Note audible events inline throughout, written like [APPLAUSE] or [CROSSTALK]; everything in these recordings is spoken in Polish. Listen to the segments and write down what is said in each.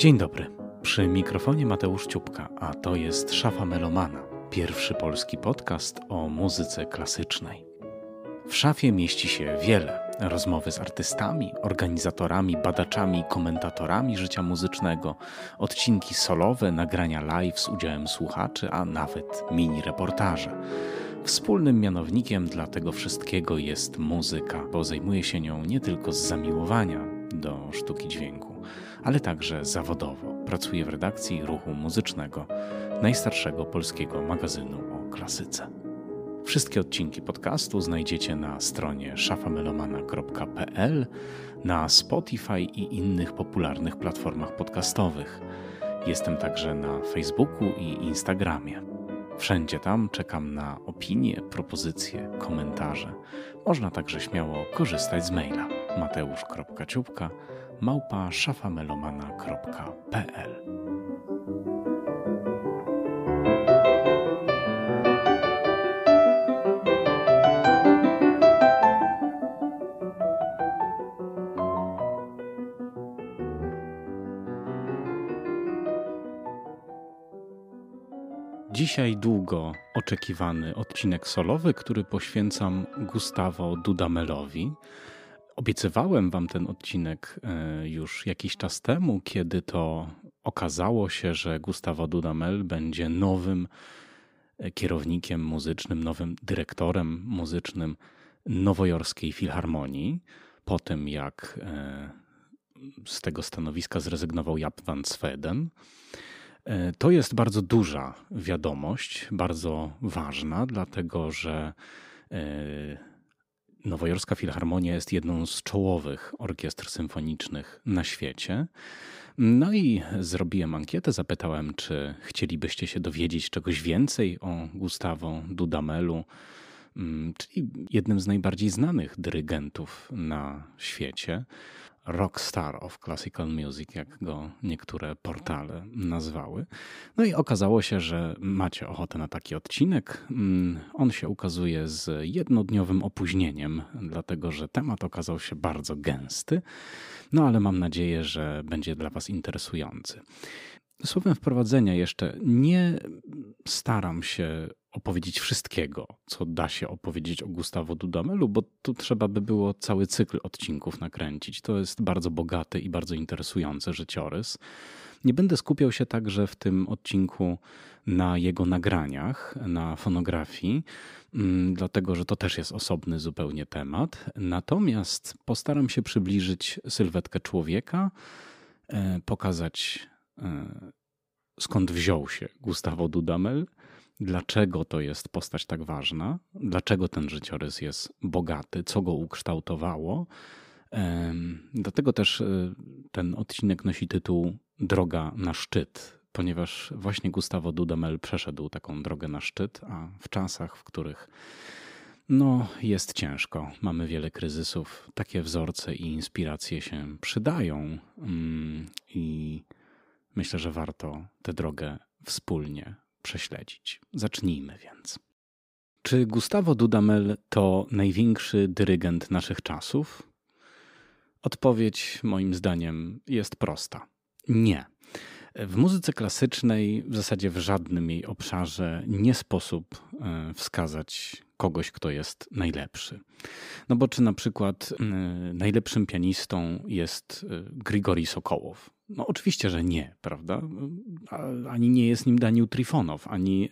Dzień dobry. Przy mikrofonie Mateusz Ciupka, a to jest Szafa Melomana, pierwszy polski podcast o muzyce klasycznej. W szafie mieści się wiele rozmowy z artystami, organizatorami, badaczami, komentatorami życia muzycznego, odcinki solowe, nagrania live z udziałem słuchaczy, a nawet mini reportaże. Wspólnym mianownikiem dla tego wszystkiego jest muzyka, bo zajmuje się nią nie tylko z zamiłowania do sztuki dźwięku, ale także zawodowo. Pracuje w redakcji ruchu muzycznego, najstarszego polskiego magazynu o klasyce. Wszystkie odcinki podcastu znajdziecie na stronie szafamelomana.pl, na Spotify i innych popularnych platformach podcastowych. Jestem także na Facebooku i Instagramie. Wszędzie tam czekam na opinie, propozycje, komentarze. Można także śmiało korzystać z maila mateusz.ciupka małpa szafamelomana.pl Dzisiaj długo oczekiwany odcinek solowy, który poświęcam Gustavo Dudamelowi. Obiecywałem Wam ten odcinek e, już jakiś czas temu, kiedy to okazało się, że Gustavo Dudamel będzie nowym e, kierownikiem muzycznym, nowym dyrektorem muzycznym Nowojorskiej Filharmonii. Po tym, jak e, z tego stanowiska zrezygnował Jap van Sweden. To jest bardzo duża wiadomość, bardzo ważna, dlatego że Nowojorska Filharmonia jest jedną z czołowych orkiestr symfonicznych na świecie. No i zrobiłem ankietę, zapytałem, czy chcielibyście się dowiedzieć czegoś więcej o Gustavo Dudamelu, mm, czyli jednym z najbardziej znanych dyrygentów na świecie rockstar of classical music, jak go niektóre portale nazwały. No i okazało się, że macie ochotę na taki odcinek. Mm, on się ukazuje z jednodniowym opóźnieniem, dlatego że temat okazał się bardzo gęsty. No ale mam nadzieję, że będzie dla Was interesujący. Słowem wprowadzenia jeszcze nie staram się opowiedzieć wszystkiego, co da się opowiedzieć o Gustavo Dudamelu, bo tu trzeba by było cały cykl odcinków nakręcić. To jest bardzo bogaty i bardzo interesujący życiorys. Nie będę skupiał się także w tym odcinku na jego nagraniach, na fonografii, mm, dlatego że to też jest osobny zupełnie temat. Natomiast postaram się przybliżyć sylwetkę człowieka, e, pokazać skąd wziął się Gustavo Dudamel, dlaczego to jest postać tak ważna, dlaczego ten życiorys jest bogaty, co go ukształtowało. Dlatego też e, ten odcinek nosi tytuł Droga na szczyt, ponieważ właśnie Gustavo Dudamel przeszedł taką drogę na szczyt, a w czasach, w których no, jest ciężko, mamy wiele kryzysów, takie wzorce i inspiracje się przydają mm, i myślę, że warto tę drogę wspólnie prześledzić. Zacznijmy więc. Czy Gustavo Dudamel to największy dyrygent naszych czasów? Odpowiedź moim zdaniem jest prosta. Nie. W muzyce klasycznej, w zasadzie w żadnym jej obszarze, nie sposób e, wskazać kogoś, kto jest najlepszy. No bo czy na przykład e, najlepszym pianistą jest e, Grigori Sokołow? No oczywiście, że nie, prawda? Ani nie jest nim Daniel Trifonow, ani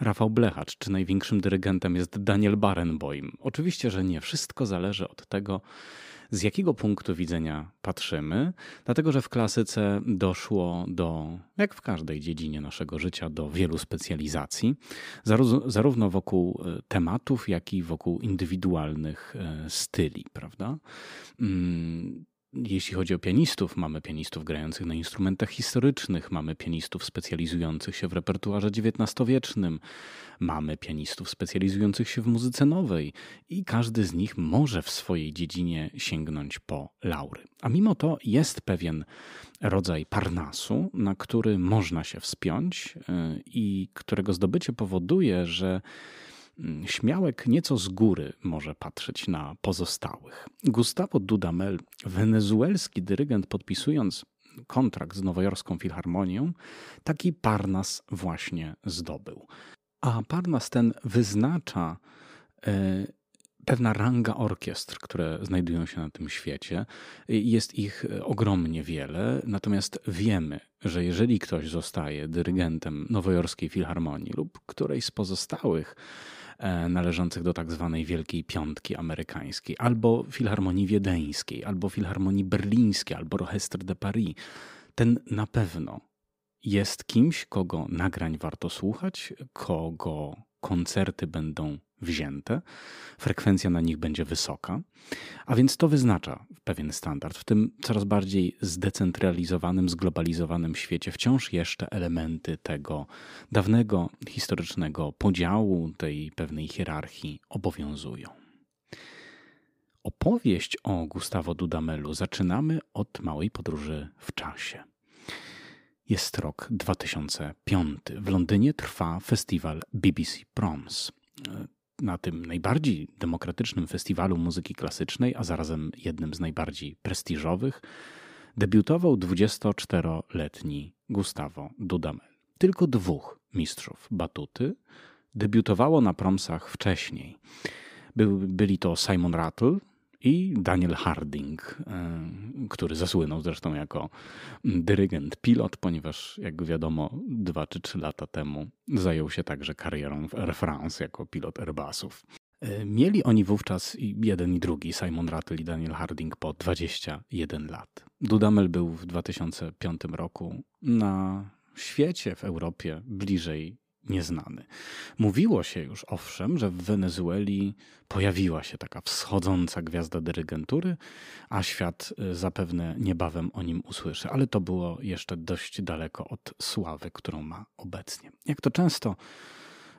Rafał Blechacz, czy największym dyrygentem jest Daniel Barenboim. Oczywiście, że nie. Wszystko zależy od tego, z jakiego punktu widzenia patrzymy, dlatego że w klasyce doszło do, jak w każdej dziedzinie naszego życia, do wielu specjalizacji, zarówno wokół e, tematów, jak i wokół indywidualnych e, styli, prawda? Jeśli chodzi o pianistów, mamy pianistów grających na instrumentach historycznych, mamy pianistów specjalizujących się w repertuarze XIX-wiecznym, mamy pianistów specjalizujących się w muzyce nowej i każdy z nich może w swojej dziedzinie sięgnąć po laury. A mimo to jest pewien rodzaj parnasu, na który można się wspiąć y, i którego zdobycie powoduje, że śmiałek nieco z góry może patrzeć na pozostałych. Gustavo Dudamel, wenezuelski dyrygent, podpisując kontrakt z Nowojorską Filharmonią, taki Parnas właśnie zdobył. A Parnas ten wyznacza e, pewna ranga orkiestr, które znajdują się na tym świecie. Jest ich ogromnie wiele, natomiast wiemy, że jeżeli ktoś zostaje dyrygentem Nowojorskiej Filharmonii lub którejś z pozostałych należących do tak zwanej Wielkiej Piątki amerykańskiej, albo Filharmonii Wiedeńskiej, albo Filharmonii Berlińskiej, albo Orchestre de Paris, ten na pewno jest kimś, kogo nagrań warto słuchać, kogo koncerty będą wzięte, frekwencja na nich będzie wysoka, a więc to wyznacza pewien standard. W tym coraz bardziej zdecentralizowanym, zglobalizowanym świecie wciąż jeszcze elementy tego dawnego historycznego podziału, tej pewnej hierarchii obowiązują. Opowieść o Gustavo Dudamelu zaczynamy od małej podróży w czasie. Jest rok 2005. W Londynie trwa festiwal BBC Proms. Na tym najbardziej demokratycznym festiwalu muzyki klasycznej, a zarazem jednym z najbardziej prestiżowych, debiutował 24-letni Gustavo Dudamel. Tylko dwóch mistrzów batuty debiutowało na promsach wcześniej. byli to Simon Rattle, i Daniel Harding, e, który zasłynął zresztą jako dyrygent pilot, ponieważ jak wiadomo dwa czy trzy lata temu zajął się także karierą w Air France jako pilot Airbusów. E, mieli oni wówczas jeden i drugi, Simon Rattle i Daniel Harding, po 21 lat. Dudamel był w 2005 roku na świecie, w Europie, bliżej nieznany. Mówiło się już owszem, że w Wenezueli pojawiła się taka wschodząca gwiazda dyrygentury, a świat y, zapewne niebawem o nim usłyszy, ale to było jeszcze dość daleko od sławy, którą ma obecnie. Jak to często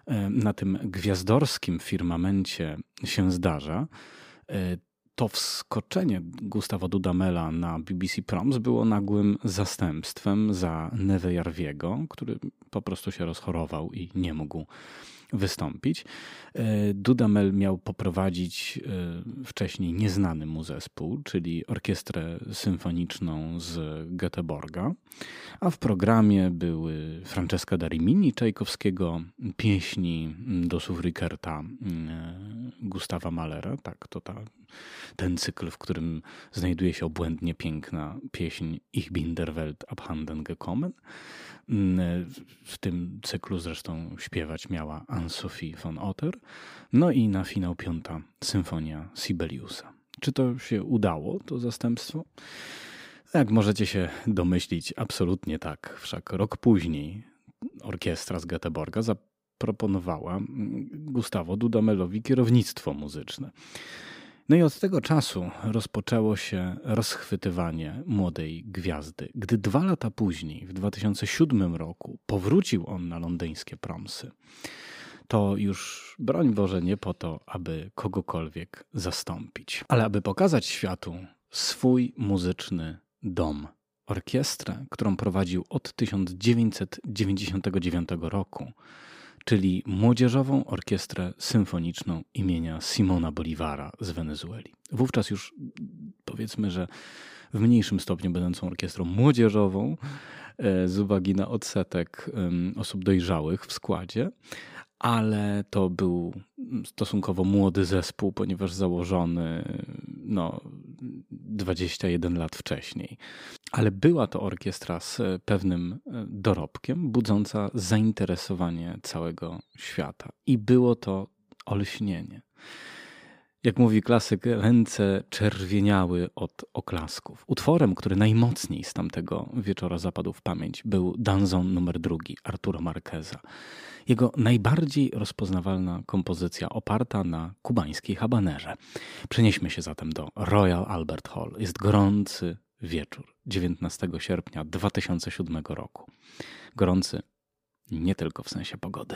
y, na tym gwiazdorskim firmamencie się zdarza, y, to wskoczenie Gustavo Dudamela na BBC Proms było nagłym zastępstwem za Neve Jarwiego, który po prostu się rozchorował i nie mógł wystąpić. E, Dudamel miał poprowadzić e, wcześniej nieznany mu zespół, czyli orkiestrę symfoniczną z Göteborga, a w programie były Francesca Darimini Czajkowskiego, pieśni do Sufrikerta e, Gustawa Malera, tak, to ta, ten cykl, w którym znajduje się obłędnie piękna pieśń Ich bin der Welt abhanden gekommen, Mm, w tym cyklu zresztą śpiewać miała Anne-Sophie von Otter. No i na finał piąta symfonia Sibeliusa. Czy to się udało, to zastępstwo? Jak możecie się domyślić, absolutnie tak. Wszak rok później orkiestra z Göteborga zaproponowała mm, Gustavo Dudamelowi kierownictwo muzyczne. No i od tego czasu rozpoczęło się rozchwytywanie młodej gwiazdy. Gdy dwa lata później, w 2007 roku, powrócił on na londyńskie promsy, to już broń Boże nie po to, aby kogokolwiek zastąpić, ale aby pokazać światu swój muzyczny dom. Orkiestrę, którą prowadził od 1999 roku czyli Młodzieżową Orkiestrę Symfoniczną imienia Simona Bolivara z Wenezueli. Wówczas już powiedzmy, że w mniejszym stopniu będącą orkiestrą młodzieżową, e, z uwagi na odsetek osób dojrzałych w składzie, ale to był stosunkowo młody zespół, ponieważ założony no, 21 lat wcześniej. Ale była to orkiestra z pewnym e, dorobkiem, budząca zainteresowanie całego świata. I było to olśnienie. Jak mówi klasyk, ręce czerwieniały od oklasków. Utworem, który najmocniej z tamtego wieczora zapadł w pamięć, był Danzon numer drugi Arturo Marqueza. Jego najbardziej rozpoznawalna kompozycja oparta na kubańskiej habanerze. Przenieśmy się zatem do Royal Albert Hall. Jest gorący wieczór 19 sierpnia 2007 roku. Gorący nie tylko w sensie pogody.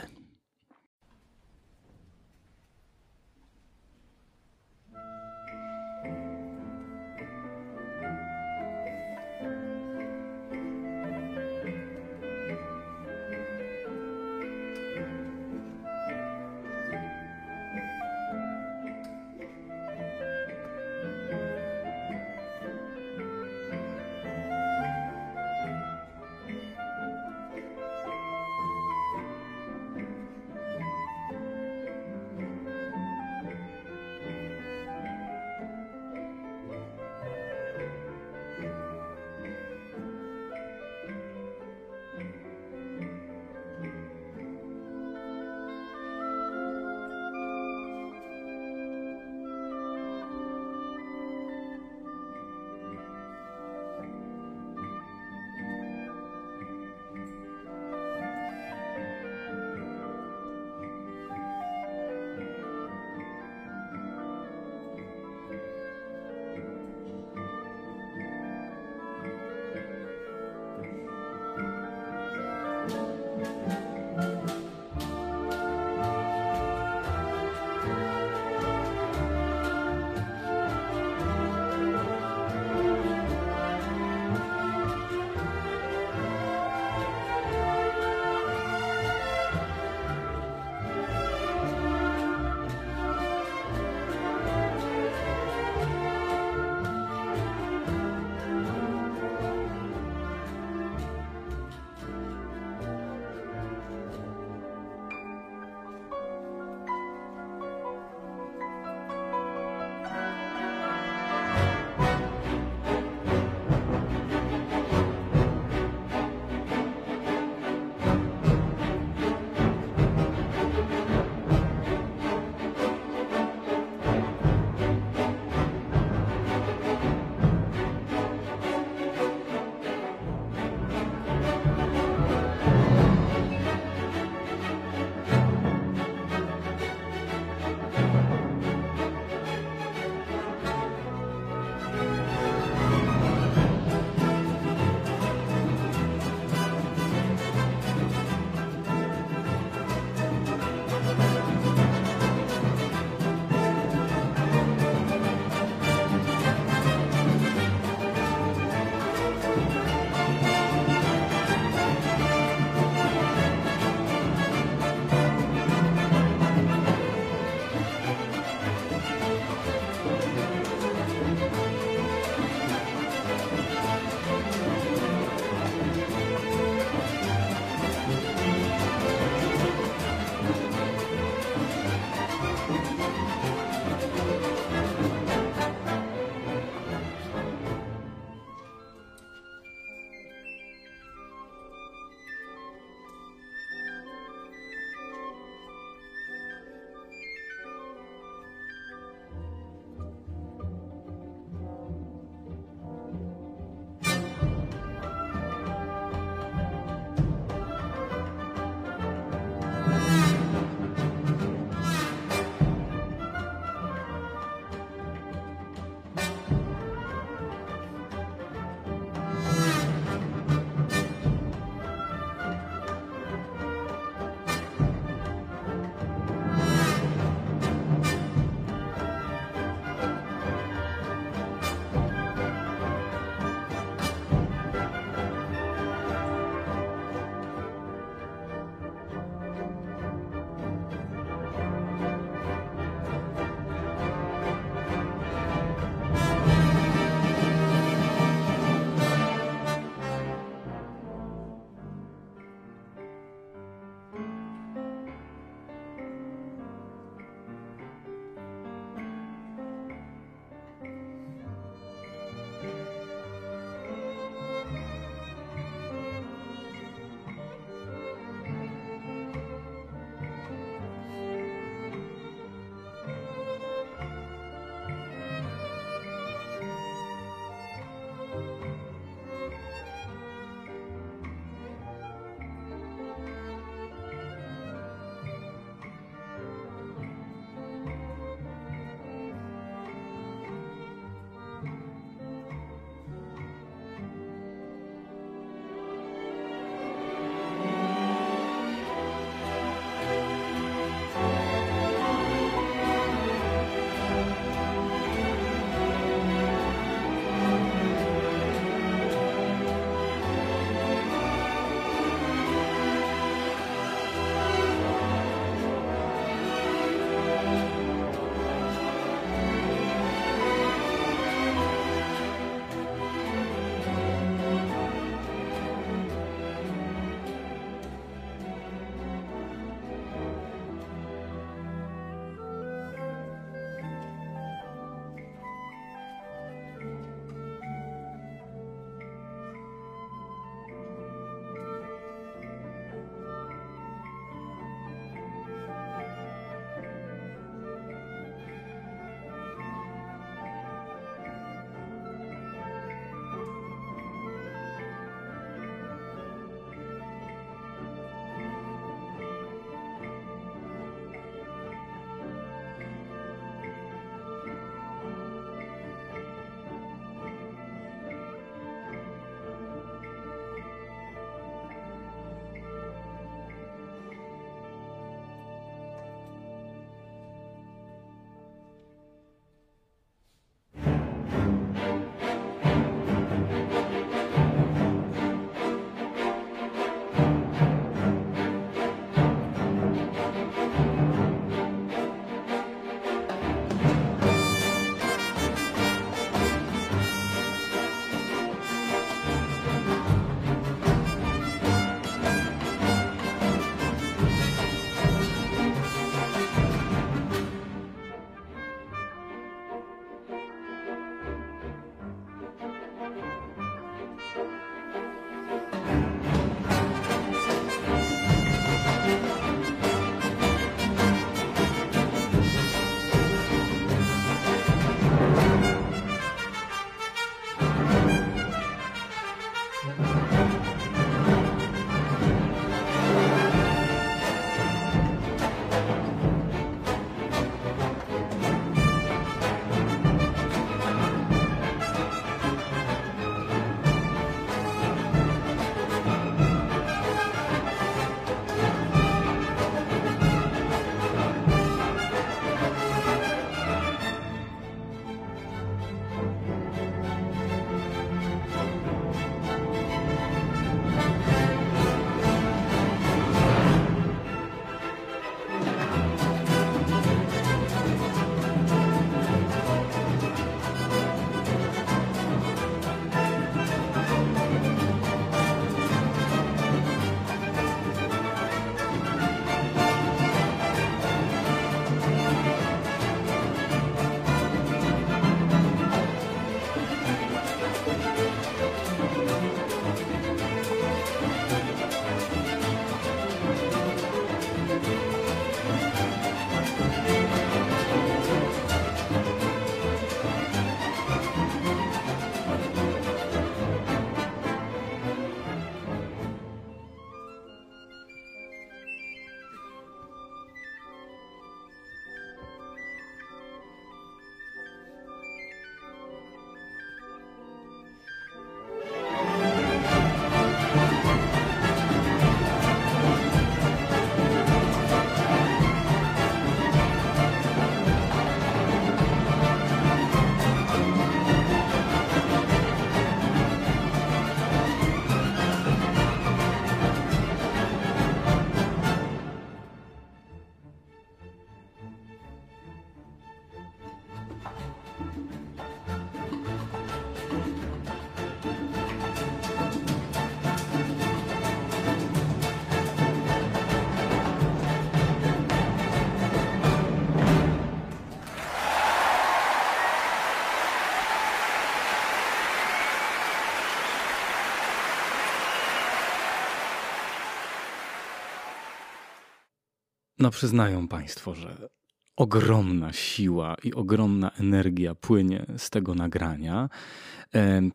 No przyznają Państwo, że ogromna siła i ogromna energia płynie z tego nagrania.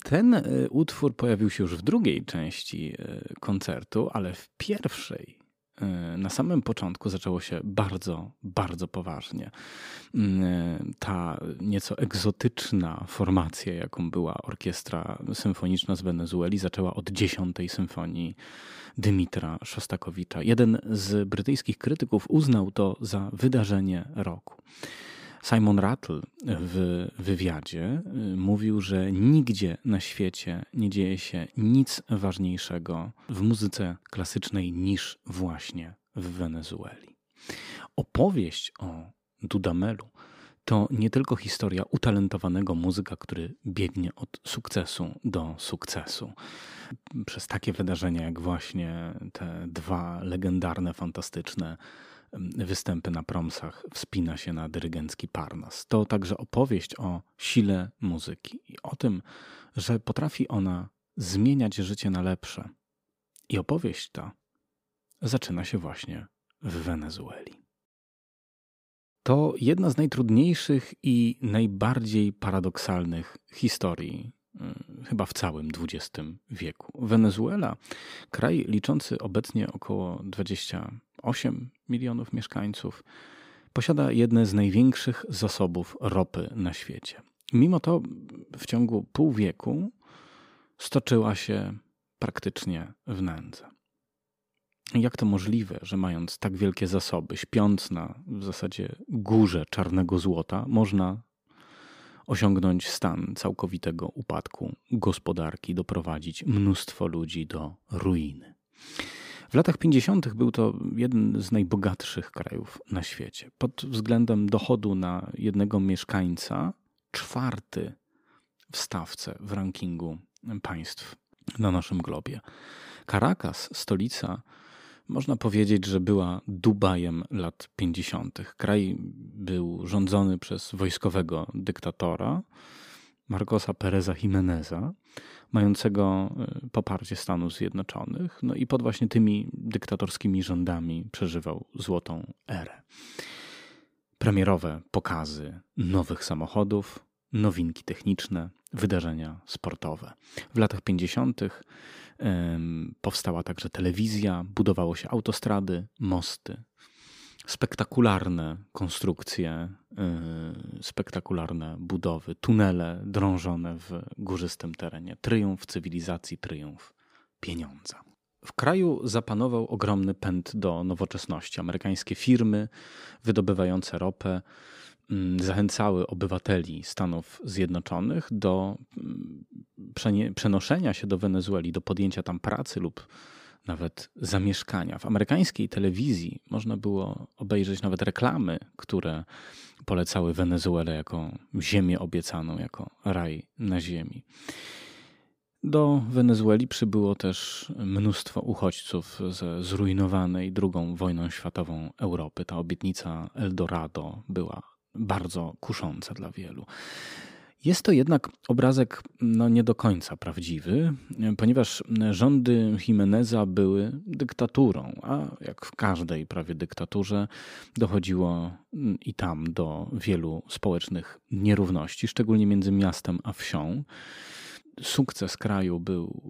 Ten e, utwór pojawił się już w drugiej części e, koncertu, ale w pierwszej E, na samym początku zaczęło się bardzo, bardzo poważnie. Mm, e, ta nieco egzotyczna formacja, jaką była orkiestra symfoniczna z Wenezueli, zaczęła od dziesiątej symfonii Dymitra Szostakowicza. Jeden z brytyjskich krytyków uznał to za wydarzenie roku. Simon Rattle w wywiadzie y, mówił, że nigdzie na świecie nie dzieje się nic ważniejszego w muzyce klasycznej niż właśnie w Wenezueli. Opowieść o Dudamelu to nie tylko historia utalentowanego muzyka, który biegnie od sukcesu do sukcesu. Przez takie wydarzenia jak właśnie te dwa legendarne, fantastyczne występy na promsach wspina się na dyrygencki Parnas. To także opowieść o sile muzyki i o tym, że potrafi ona zmieniać życie na lepsze. I opowieść ta zaczyna się właśnie w Wenezueli. To jedna z najtrudniejszych i najbardziej paradoksalnych historii y, chyba w całym XX wieku. Wenezuela, kraj liczący obecnie około 20 8 milionów mieszkańców, posiada jedne z największych zasobów ropy na świecie. Mimo to w ciągu pół wieku stoczyła się praktycznie w nędzę. Jak to możliwe, że mając tak wielkie zasoby, śpiąc na w zasadzie górze czarnego złota, można osiągnąć stan całkowitego upadku gospodarki, doprowadzić mnóstwo ludzi do ruiny? W latach 50. był to jeden z najbogatszych krajów na świecie. Pod względem dochodu na jednego mieszkańca, czwarty w stawce w rankingu państw na naszym globie. Caracas, stolica, można powiedzieć, że była Dubajem lat 50. Kraj był rządzony przez wojskowego dyktatora Marcosa Pereza Jimeneza, mającego e, poparcie Stanów Zjednoczonych. No i pod właśnie tymi dyktatorskimi rządami przeżywał złotą erę. Premierowe pokazy nowych samochodów, nowinki techniczne, wydarzenia sportowe. W latach 50. powstała także telewizja, budowało się autostrady, mosty, spektakularne konstrukcje, yy, spektakularne budowy, tunele drążone w górzystym terenie. Tryumf cywilizacji, tryumf pieniądza. W kraju zapanował ogromny pęd do nowoczesności. Amerykańskie firmy wydobywające ropę zachęcały obywateli Stanów Zjednoczonych do mm, przenoszenia się do Wenezueli, do podjęcia tam pracy lub nawet zamieszkania. W amerykańskiej telewizji można było obejrzeć nawet reklamy, które polecały Wenezuelę jako ziemię obiecaną, jako raj na ziemi. Do Wenezueli przybyło też mnóstwo uchodźców ze zrujnowanej II wojną światową Europy. Ta obietnica Eldorado była bardzo kusząca dla wielu. Jest to jednak obrazek no, nie do końca prawdziwy, ponieważ rządy Jimeneza były dyktaturą, a jak w każdej prawie dyktaturze dochodziło i tam do wielu społecznych nierówności, szczególnie między miastem a wsią. Sukces kraju był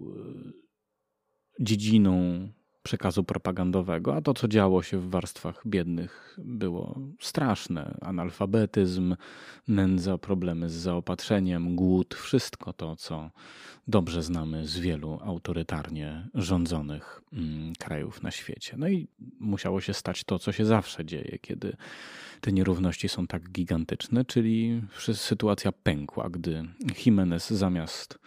dziedziną przekazu propagandowego, a to, co działo się w warstwach biednych, było straszne. Analfabetyzm, nędza, problemy z zaopatrzeniem, głód, wszystko to, co dobrze znamy z wielu autorytarnie rządzonych mm, krajów na świecie. No i musiało się stać to, co się zawsze dzieje, kiedy te nierówności są tak gigantyczne, czyli sytuacja pękła, gdy Jimenez zamiast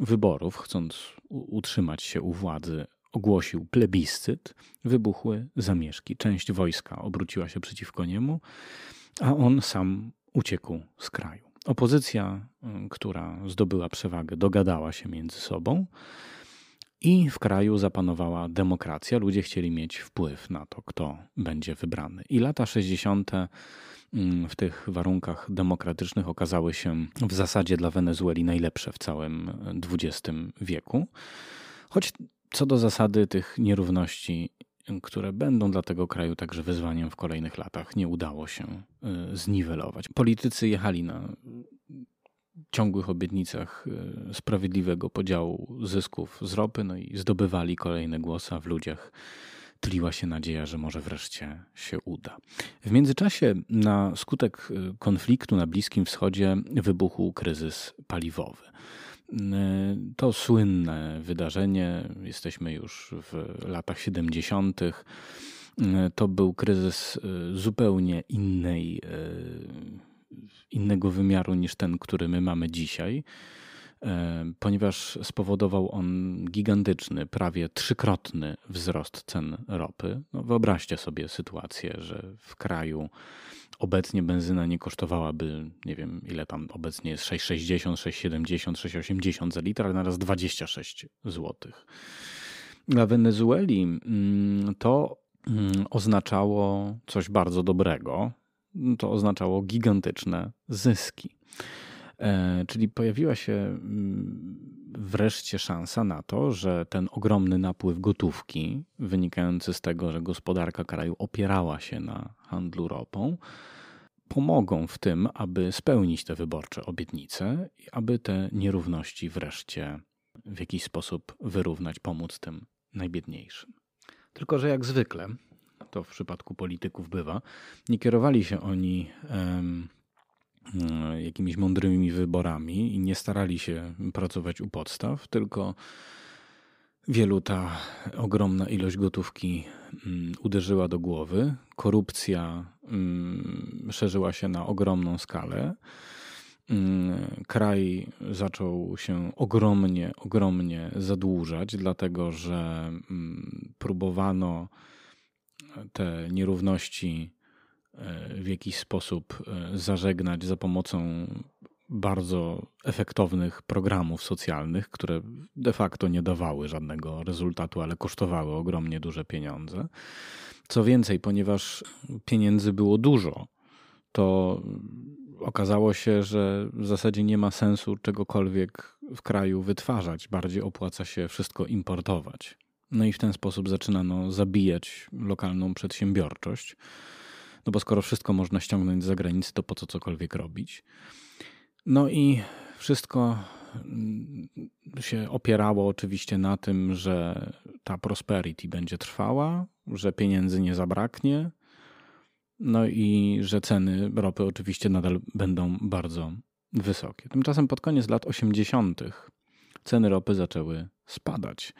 wyborów, chcąc utrzymać się u władzy, ogłosił plebiscyt, wybuchły zamieszki. Część wojska obróciła się przeciwko niemu, a on sam uciekł z kraju. Opozycja, y, która zdobyła przewagę, dogadała się między sobą i w kraju zapanowała demokracja. Ludzie chcieli mieć wpływ na to, kto będzie wybrany. I lata 60. Mm, w tych warunkach demokratycznych okazały się w zasadzie dla Wenezueli najlepsze w całym XX wieku. Choć co do zasady tych nierówności które będą dla tego kraju także wyzwaniem w kolejnych latach, nie udało się zniwelować. Politycy jechali na ciągłych obietnicach sprawiedliwego podziału zysków z ropy, no i zdobywali kolejne głosy, a w ludziach tliła się nadzieja, że może wreszcie się uda. W międzyczasie na skutek y, konfliktu na Bliskim Wschodzie wybuchł kryzys paliwowy. Y, to słynne wydarzenie, jesteśmy już w latach 70. Y, to był kryzys zupełnie innej, innego wymiaru niż ten, który my mamy dzisiaj. E, ponieważ spowodował on gigantyczny, prawie trzykrotny wzrost cen ropy. No wyobraźcie sobie sytuację, że w kraju obecnie benzyna nie kosztowałaby, nie wiem ile tam obecnie jest, 6,60, 6,70, 6,80 za litr, ale naraz 26 zł. Dla Wenezueli mm, to mm, oznaczało coś bardzo dobrego. To oznaczało gigantyczne zyski. E, czyli pojawiła się mm, wreszcie szansa na to, że ten ogromny napływ gotówki, wynikający z tego, że gospodarka kraju opierała się na handlu ropą, pomogą w tym, aby spełnić te wyborcze obietnice i aby te nierówności wreszcie w jakiś sposób wyrównać, pomóc tym najbiedniejszym. Tylko, że jak zwykle, to w przypadku polityków bywa, nie kierowali się oni jakimiś mądrymi wyborami i nie starali się pracować u podstaw, tylko wielu ta ogromna ilość gotówki mm, uderzyła do głowy. Korupcja mm, szerzyła się na ogromną skalę. Mm, kraj zaczął się ogromnie, ogromnie zadłużać, dlatego że próbowano te nierówności w jakiś sposób e, zażegnać za pomocą bardzo efektownych programów socjalnych, które de facto nie dawały żadnego rezultatu, ale kosztowały ogromnie duże pieniądze. Co więcej, ponieważ pieniędzy było dużo, to okazało się, że w zasadzie nie ma sensu czegokolwiek w kraju wytwarzać, bardziej opłaca się wszystko importować. No i w ten sposób zaczynano zabijać lokalną przedsiębiorczość no bo skoro wszystko można ściągnąć z zagranicy, to po co cokolwiek robić? No i wszystko mm, się opierało oczywiście na tym, że ta prosperity będzie trwała, że pieniędzy nie zabraknie, no i że ceny ropy oczywiście nadal będą bardzo wysokie. Tymczasem pod koniec lat 80. ceny ropy zaczęły spadać,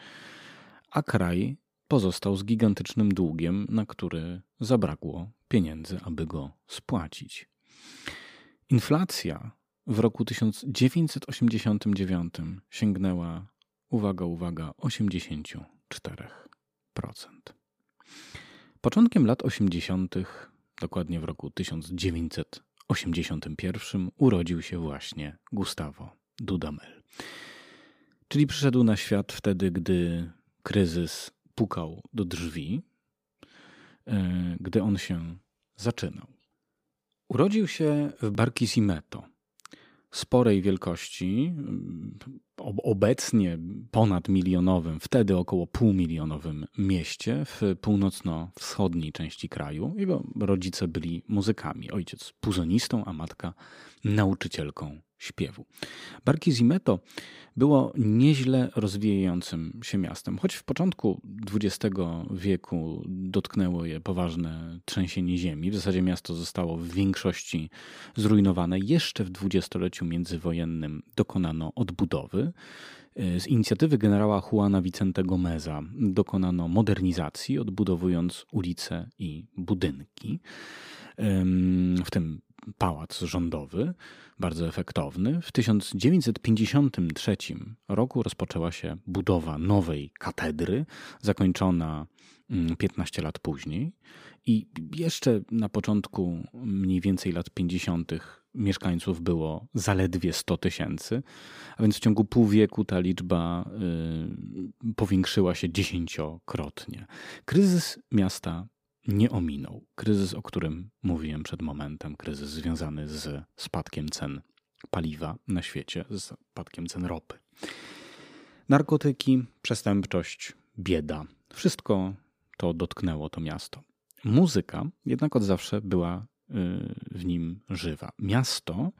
a kraj pozostał z gigantycznym długiem, na który zabrakło pieniędzy, aby go spłacić. Inflacja w roku 1989 sięgnęła, uwaga, uwaga, 84%. Początkiem lat 80., dokładnie w roku 1981, urodził się właśnie Gustavo Dudamel. Czyli przyszedł na świat wtedy, gdy kryzys pukał do drzwi, e, gdy on się zaczynał. Urodził się w Barquisimeto, sporej wielkości, obecnie ponad milionowym, wtedy około półmilionowym mieście w północno-wschodniej części kraju. Jego rodzice byli muzykami. Ojciec puzonistą, a matka nauczycielką śpiewu. Barquisimeto było nieźle rozwijającym się miastem. Choć w początku XX wieku dotknęło je poważne trzęsienie ziemi, w zasadzie miasto zostało w większości zrujnowane. Jeszcze w dwudziestoleciu międzywojennym dokonano odbudowy. Z inicjatywy generała Juana Vicente Gomeza dokonano modernizacji, odbudowując ulice i budynki, w tym pałac rządowy, bardzo efektowny. W 1953 roku rozpoczęła się budowa nowej katedry, zakończona 15 mm, lat później. I jeszcze na początku mniej więcej lat 50. mieszkańców było zaledwie 100 tysięcy, a więc w ciągu pół wieku ta liczba y, powiększyła się dziesięciokrotnie. Kryzys miasta nie ominął. Kryzys, o którym mówiłem przed momentem, kryzys związany z spadkiem cen paliwa na świecie, z spadkiem cen ropy. Narkotyki, przestępczość, bieda. Wszystko to dotknęło to miasto. Muzyka jednak od zawsze była y, w nim żywa. Miasto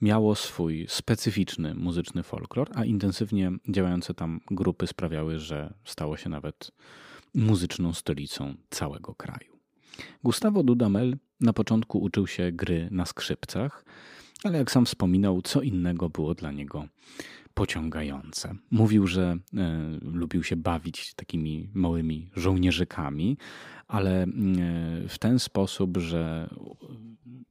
miało swój specyficzny muzyczny folklor, a intensywnie działające tam grupy sprawiały, że stało się nawet muzyczną stolicą całego kraju. Gustavo Dudamel na początku uczył się gry na skrzypcach, ale jak sam wspominał, co innego było dla niego pociągające. Mówił, że e, lubił się bawić takimi małymi żołnierzykami, ale e, w ten sposób, że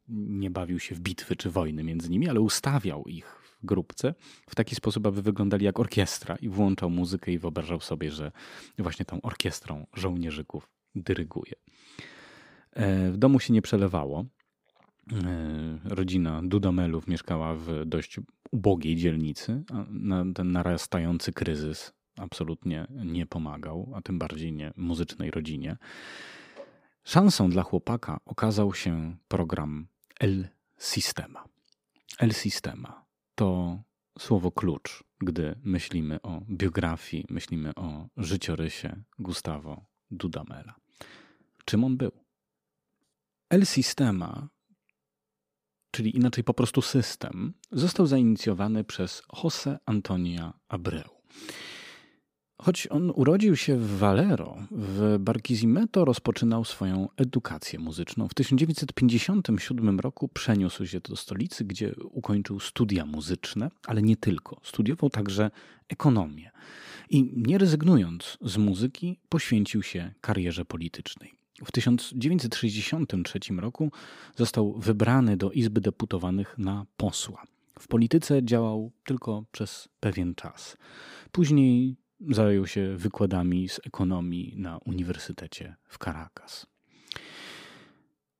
nie bawił się w bitwy czy wojny między nimi, ale ustawiał ich grupce w taki sposób, aby wyglądali jak orkiestra i włączał muzykę i wyobrażał sobie, że właśnie tą orkiestrą żołnierzyków dyryguje. E, w domu się nie przelewało. E, rodzina Dudamelów mieszkała w dość ubogiej dzielnicy, a ten narastający kryzys absolutnie nie pomagał, a tym bardziej nie muzycznej rodzinie. Szansą dla chłopaka okazał się program El Sistema. El Sistema to słowo klucz, gdy myślimy o biografii, myślimy o życiorysie Gustavo Dudamela. Czym on był? El Sistema, czyli inaczej po prostu system, został zainicjowany przez José Antonia Abreu. Choć on urodził się w Valero, w Barquisimeto rozpoczynał swoją edukację muzyczną. W 1957 roku przeniósł się do stolicy, gdzie ukończył studia muzyczne, ale nie tylko. Studiował także ekonomię. I nie rezygnując z muzyki, poświęcił się karierze politycznej. W 1963 roku został wybrany do Izby Deputowanych na posła. W polityce działał tylko przez pewien czas. Później zajął się wykładami z ekonomii na Uniwersytecie w Caracas.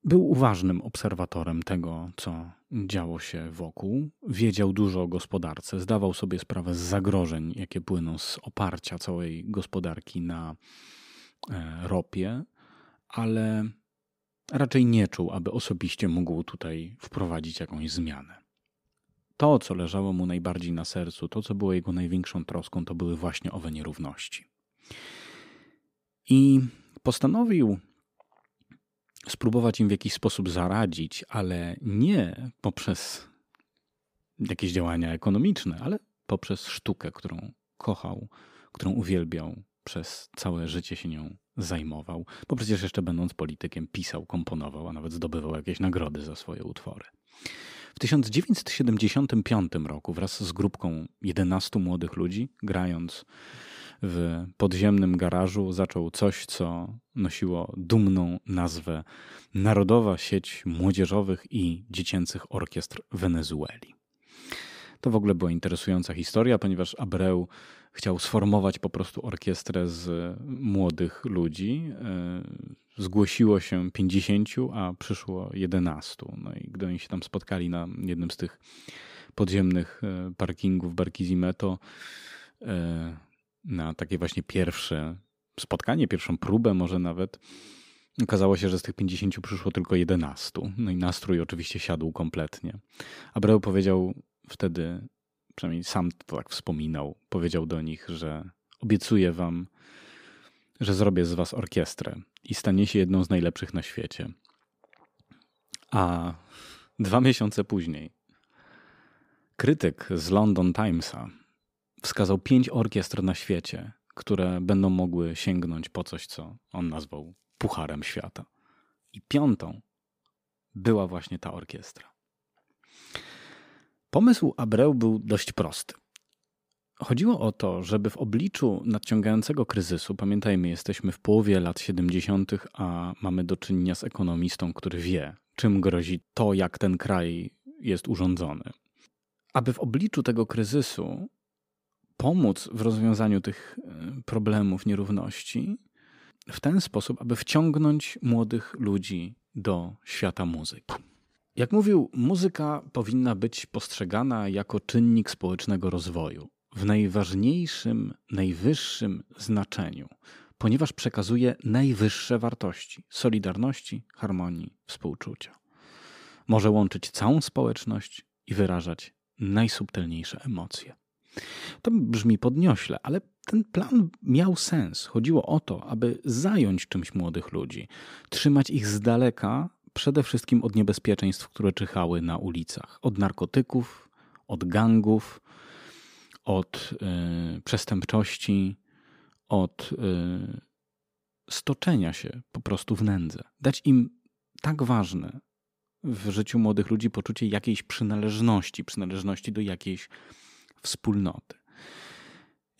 Był uważnym obserwatorem tego, co działo się wokół. Wiedział dużo o gospodarce, zdawał sobie sprawę z zagrożeń, jakie płyną z oparcia całej gospodarki na e, ropie, ale raczej nie czuł, aby osobiście mógł tutaj wprowadzić jakąś zmianę to, co leżało mu najbardziej na sercu, to, co było jego największą troską, to były właśnie owe nierówności. I postanowił spróbować im w jakiś sposób zaradzić, ale nie poprzez jakieś działania ekonomiczne, ale poprzez sztukę, którą kochał, którą uwielbiał, przez całe życie się nią zajmował, bo przecież jeszcze będąc politykiem pisał, komponował, a nawet zdobywał jakieś nagrody za swoje utwory. W 1975 roku wraz z grupką 11 młodych ludzi, grając w podziemnym garażu, zaczął coś, co nosiło dumną nazwę Narodowa Sieć Młodzieżowych i Dziecięcych Orkiestr Wenezueli. To w ogóle była interesująca historia, ponieważ Abreu chciał sformować po prostu orkiestrę z młodych ludzi. E, zgłosiło się 50, a przyszło 11. No i gdy oni się tam spotkali na jednym z tych podziemnych e, parkingów Barquisimeto e, na takie właśnie pierwsze spotkanie, pierwszą próbę może nawet, okazało się, że z tych 50 przyszło tylko 11. No i nastrój oczywiście siadł kompletnie. Abreu powiedział wtedy przynajmniej sam to tak wspominał, powiedział do nich, że obiecuję wam, że zrobię z was orkiestrę i stanie się jedną z najlepszych na świecie. A dwa miesiące później krytyk z London Timesa wskazał pięć orkiestr na świecie, które będą mogły sięgnąć po coś, co on nazwał pucharem świata. I piątą była właśnie ta orkiestra. Pomysł Abreu był dość prosty. Chodziło o to, żeby w obliczu nadciągającego kryzysu, pamiętajmy, jesteśmy w połowie lat 70., a mamy do czynienia z ekonomistą, który wie, czym grozi to, jak ten kraj jest urządzony. Aby w obliczu tego kryzysu pomóc w rozwiązaniu tych e, problemów nierówności, w ten sposób, aby wciągnąć młodych ludzi do świata muzyki. Jak mówił, muzyka powinna być postrzegana jako czynnik społecznego rozwoju w najważniejszym, najwyższym znaczeniu, ponieważ przekazuje najwyższe wartości solidarności, harmonii, współczucia. Może łączyć całą społeczność i wyrażać najsubtelniejsze emocje. To brzmi podniośle, ale ten plan miał sens. Chodziło o to, aby zająć czymś młodych ludzi, trzymać ich z daleka, przede wszystkim od niebezpieczeństw, które czyhały na ulicach, od narkotyków, od gangów, od y, przestępczości, od y, stoczenia się po prostu w nędzę. Dać im tak ważne w życiu młodych ludzi poczucie jakiejś przynależności, przynależności do jakiejś wspólnoty.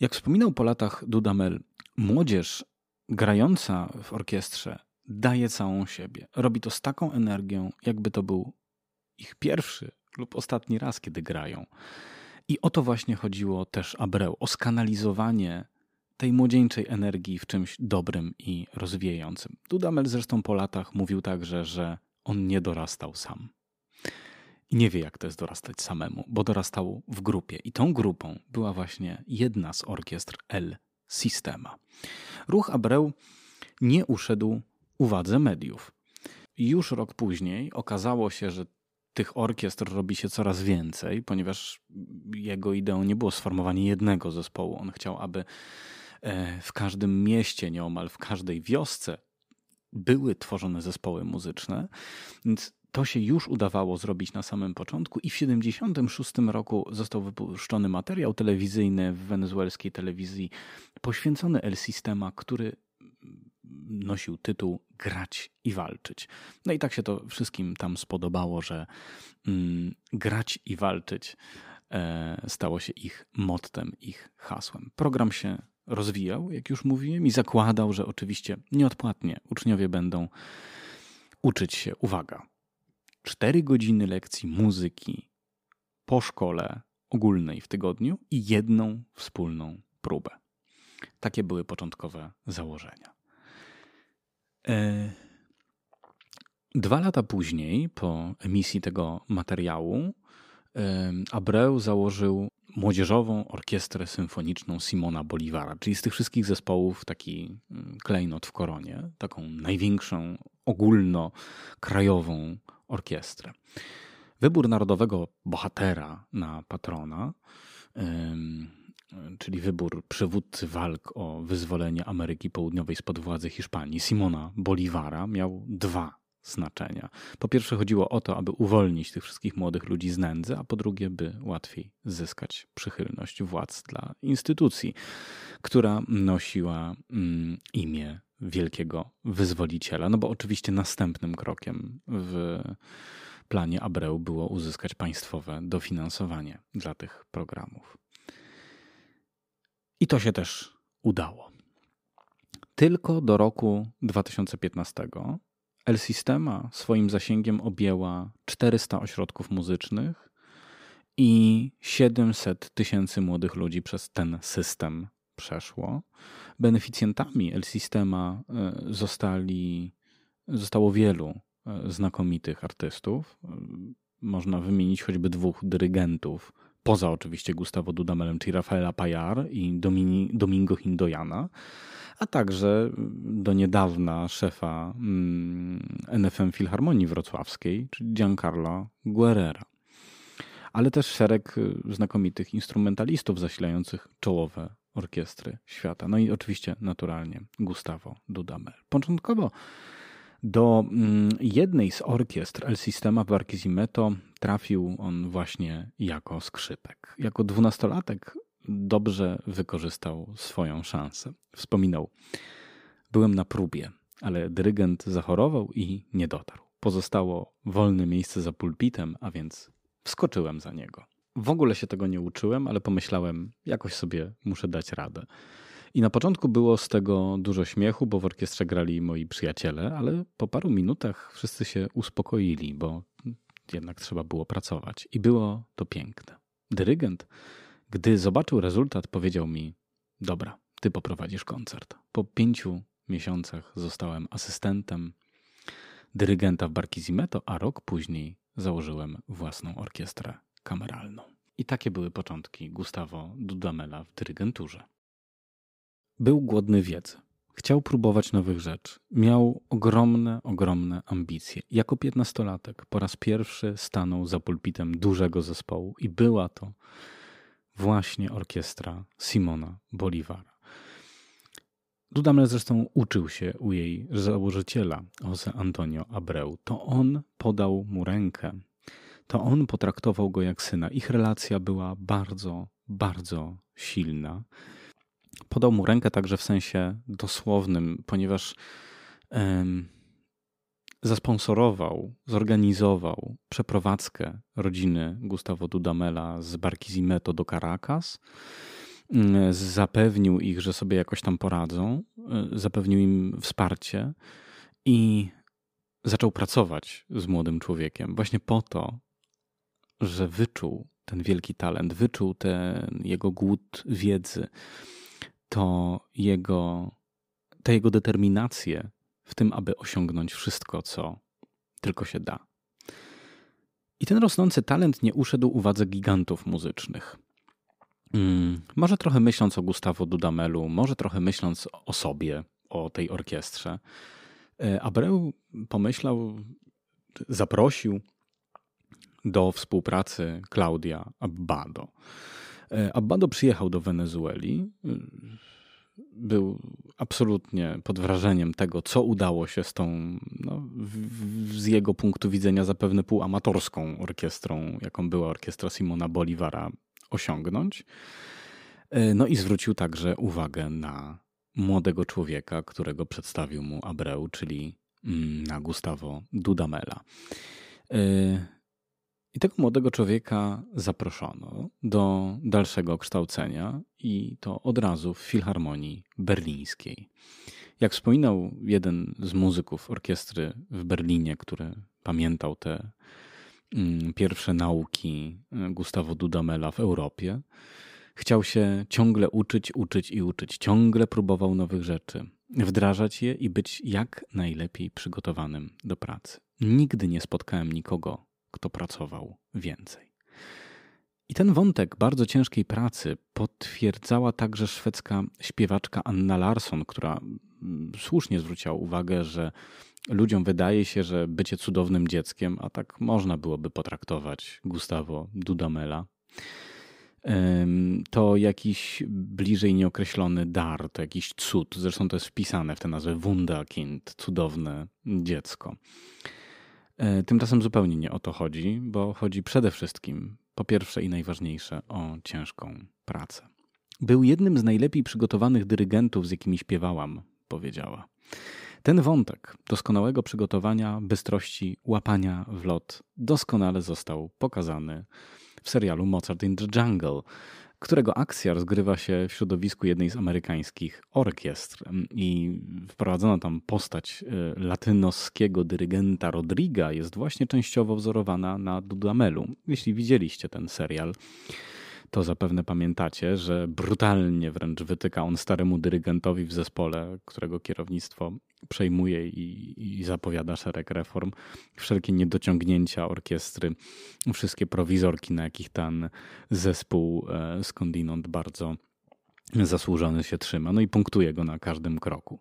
Jak wspominał po latach Dudamel, młodzież grająca w orkiestrze daje całą siebie. Robi to z taką energią, jakby to był ich pierwszy lub ostatni raz, kiedy grają. I o to właśnie chodziło też Abreu, o skanalizowanie tej młodzieńczej energii w czymś dobrym i rozwijającym. Dudamel zresztą po latach mówił także, że on nie dorastał sam. I nie wie, jak to jest dorastać samemu, bo dorastał w grupie. I tą grupą była właśnie jedna z orkiestr El Sistema. Ruch Abreu nie uszedł uwadze mediów. Już rok później okazało się, że tych orkiestr robi się coraz więcej, ponieważ jego ideą nie było sformowanie jednego zespołu. On chciał, aby e, w każdym mieście, nieomal w każdej wiosce były tworzone zespoły muzyczne. Więc to się już udawało zrobić na samym początku i w 1976 roku został wypuszczony materiał telewizyjny w wenezuelskiej telewizji poświęcony El Sistema, który nosił tytuł Grać i walczyć. No i tak się to wszystkim tam spodobało, że mm, grać i walczyć e, stało się ich mottem, ich hasłem. Program się rozwijał, jak już mówiłem, i zakładał, że oczywiście nieodpłatnie uczniowie będą uczyć się, uwaga, 4 godziny lekcji muzyki po szkole ogólnej w tygodniu i jedną wspólną próbę. Takie były początkowe założenia. E, dwa lata później, po emisji tego materiału, Abreu założył młodzieżową orkiestrę symfoniczną Simona Bolivara, czyli z tych wszystkich zespołów taki mm, klejnot w koronie, taką największą ogólnokrajową orkiestrę. Wybór narodowego bohatera na patrona, czyli wybór przywódcy walk o wyzwolenie Ameryki Południowej spod władzy Hiszpanii, Simona Bolivara, miał dwa znaczenia. Po pierwsze chodziło o to, aby uwolnić tych wszystkich młodych ludzi z nędzy, a po drugie, by łatwiej zyskać przychylność władz dla instytucji, która nosiła mm, imię wielkiego wyzwoliciela. No bo oczywiście następnym krokiem w planie Abreu było uzyskać państwowe dofinansowanie dla tych programów. I to się też udało. Tylko do roku 2015 El Sistema swoim zasięgiem objęła 400 ośrodków muzycznych i 700 tysięcy młodych ludzi przez ten system przeszło. Beneficjentami El Sistema e, zostali, zostało wielu e, znakomitych artystów. E, można wymienić choćby dwóch dyrygentów, poza oczywiście Gustavo Dudamelem, czyli Rafaela Payar i Domini, Domingo Hindoyana, a także do niedawna szefa NFM mm, Filharmonii Wrocławskiej, czyli Giancarlo Guerrera. Ale też szereg znakomitych instrumentalistów zasilających czołowe orkiestry świata. No i oczywiście naturalnie Gustavo Dudamel. Początkowo do mm, jednej z orkiestr El Sistema w Barquisimeto trafił on właśnie jako skrzypek. Jako dwunastolatek dobrze wykorzystał swoją szansę. Wspominał, byłem na próbie, ale dyrygent zachorował i nie dotarł. Pozostało wolne miejsce za pulpitem, a więc wskoczyłem za niego. W ogóle się tego nie uczyłem, ale pomyślałem, jakoś sobie muszę dać radę. I na początku było z tego dużo śmiechu, bo w orkiestrze grali moi przyjaciele, ale po paru minutach wszyscy się uspokoili, bo jednak trzeba było pracować. I było to piękne. Dyrygent, gdy zobaczył rezultat, powiedział mi: Dobra, ty poprowadzisz koncert. Po pięciu miesiącach zostałem asystentem dyrygenta w Barquisimeto, a rok później założyłem własną orkiestrę kameralną. I takie były początki Gustavo Dudamela w dyrygenturze. Był głodny wiedzy. Chciał próbować nowych rzeczy. Miał ogromne, ogromne ambicje. Jako piętnastolatek po raz pierwszy stanął za pulpitem dużego zespołu i była to właśnie orkiestra Simona Bolivara. Dudamel zresztą uczył się u jej założyciela, Jose Antonio Abreu. To on podał mu rękę. To on potraktował go jak syna. Ich relacja była bardzo, bardzo silna. Podał mu rękę także w sensie dosłownym, ponieważ um, zasponsorował, zorganizował przeprowadzkę rodziny Gustavo Dudamela z Barquisimeto do Caracas. Mm, zapewnił ich, że sobie jakoś tam poradzą, y, zapewnił im wsparcie i zaczął pracować z młodym człowiekiem właśnie po to, że wyczuł ten wielki talent, wyczuł ten jego głód wiedzy, to jego, tę jego determinację w tym, aby osiągnąć wszystko, co tylko się da. I ten rosnący talent nie uszedł uwadze gigantów muzycznych. Hmm, może trochę myśląc o Gustavo Dudamelu, może trochę myśląc o sobie, o tej orkiestrze, e, Abreu pomyślał, zaprosił do współpracy Claudia Abbado. E, Abbado przyjechał do Wenezueli. Był absolutnie pod wrażeniem tego, co udało się z tą, no, z jego punktu widzenia, zapewne półamatorską orkiestrą, jaką była orkiestra Simona Bolivara, osiągnąć. E, no i zwrócił także uwagę na młodego człowieka, którego przedstawił mu Abreu, czyli mm, na Gustavo Dudamela. I tego młodego człowieka zaproszono do dalszego kształcenia i to od razu w Filharmonii Berlińskiej. Jak wspominał jeden z muzyków orkiestry w Berlinie, który pamiętał te mm, pierwsze nauki e, Gustavo Dudamela w Europie, chciał się ciągle uczyć, uczyć i uczyć. Ciągle próbował nowych rzeczy, wdrażać je i być jak najlepiej przygotowanym do pracy. Nigdy nie spotkałem nikogo kto pracował więcej. I ten wątek bardzo ciężkiej pracy potwierdzała także szwedzka śpiewaczka Anna Larsson, która mm, słusznie zwróciła uwagę, że ludziom wydaje się, że bycie cudownym dzieckiem, a tak można byłoby potraktować Gustavo Dudamela, to jakiś bliżej nieokreślony dar, to jakiś cud. Zresztą to jest wpisane w tę nazwę Wunderkind, cudowne dziecko. E, tymczasem zupełnie nie o to chodzi, bo chodzi przede wszystkim, po pierwsze i najważniejsze, o ciężką pracę. Był jednym z najlepiej przygotowanych dyrygentów, z jakimi śpiewałam, powiedziała. Ten wątek doskonałego przygotowania, bystrości, łapania w lot doskonale został pokazany w serialu Mozart in the Jungle, którego akcja rozgrywa się w środowisku jednej z amerykańskich orkiestr i wprowadzono tam postać e, latynoskiego dyrygenta Rodriga jest właśnie częściowo wzorowana na Dudamelu. Jeśli widzieliście ten serial, to zapewne pamiętacie, że brutalnie wręcz wytyka on staremu dyrygentowi w zespole, którego kierownictwo przejmuje i, i, zapowiada szereg reform, wszelkie niedociągnięcia orkiestry, wszystkie prowizorki, na jakich ten zespół e, skądinąd bardzo zasłużony się trzyma, no i punktuje go na każdym kroku.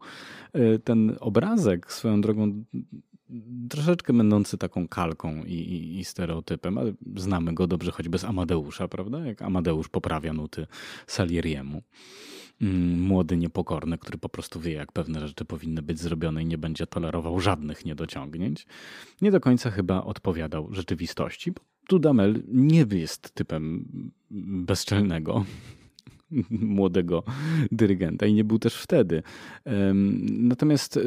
E, ten obrazek swoją drogą troszeczkę będący taką kalką i, i, i, stereotypem, ale znamy go dobrze choćby z Amadeusza, prawda? Jak Amadeusz poprawia nuty Salieriemu. Mm, młody, niepokorny, który po prostu wie, jak pewne rzeczy powinny być zrobione i nie będzie tolerował żadnych niedociągnięć, nie do końca chyba odpowiadał rzeczywistości. Dudamel nie jest typem bezczelnego, [LAUGHS] młodego dyrygenta i nie był też wtedy. Natomiast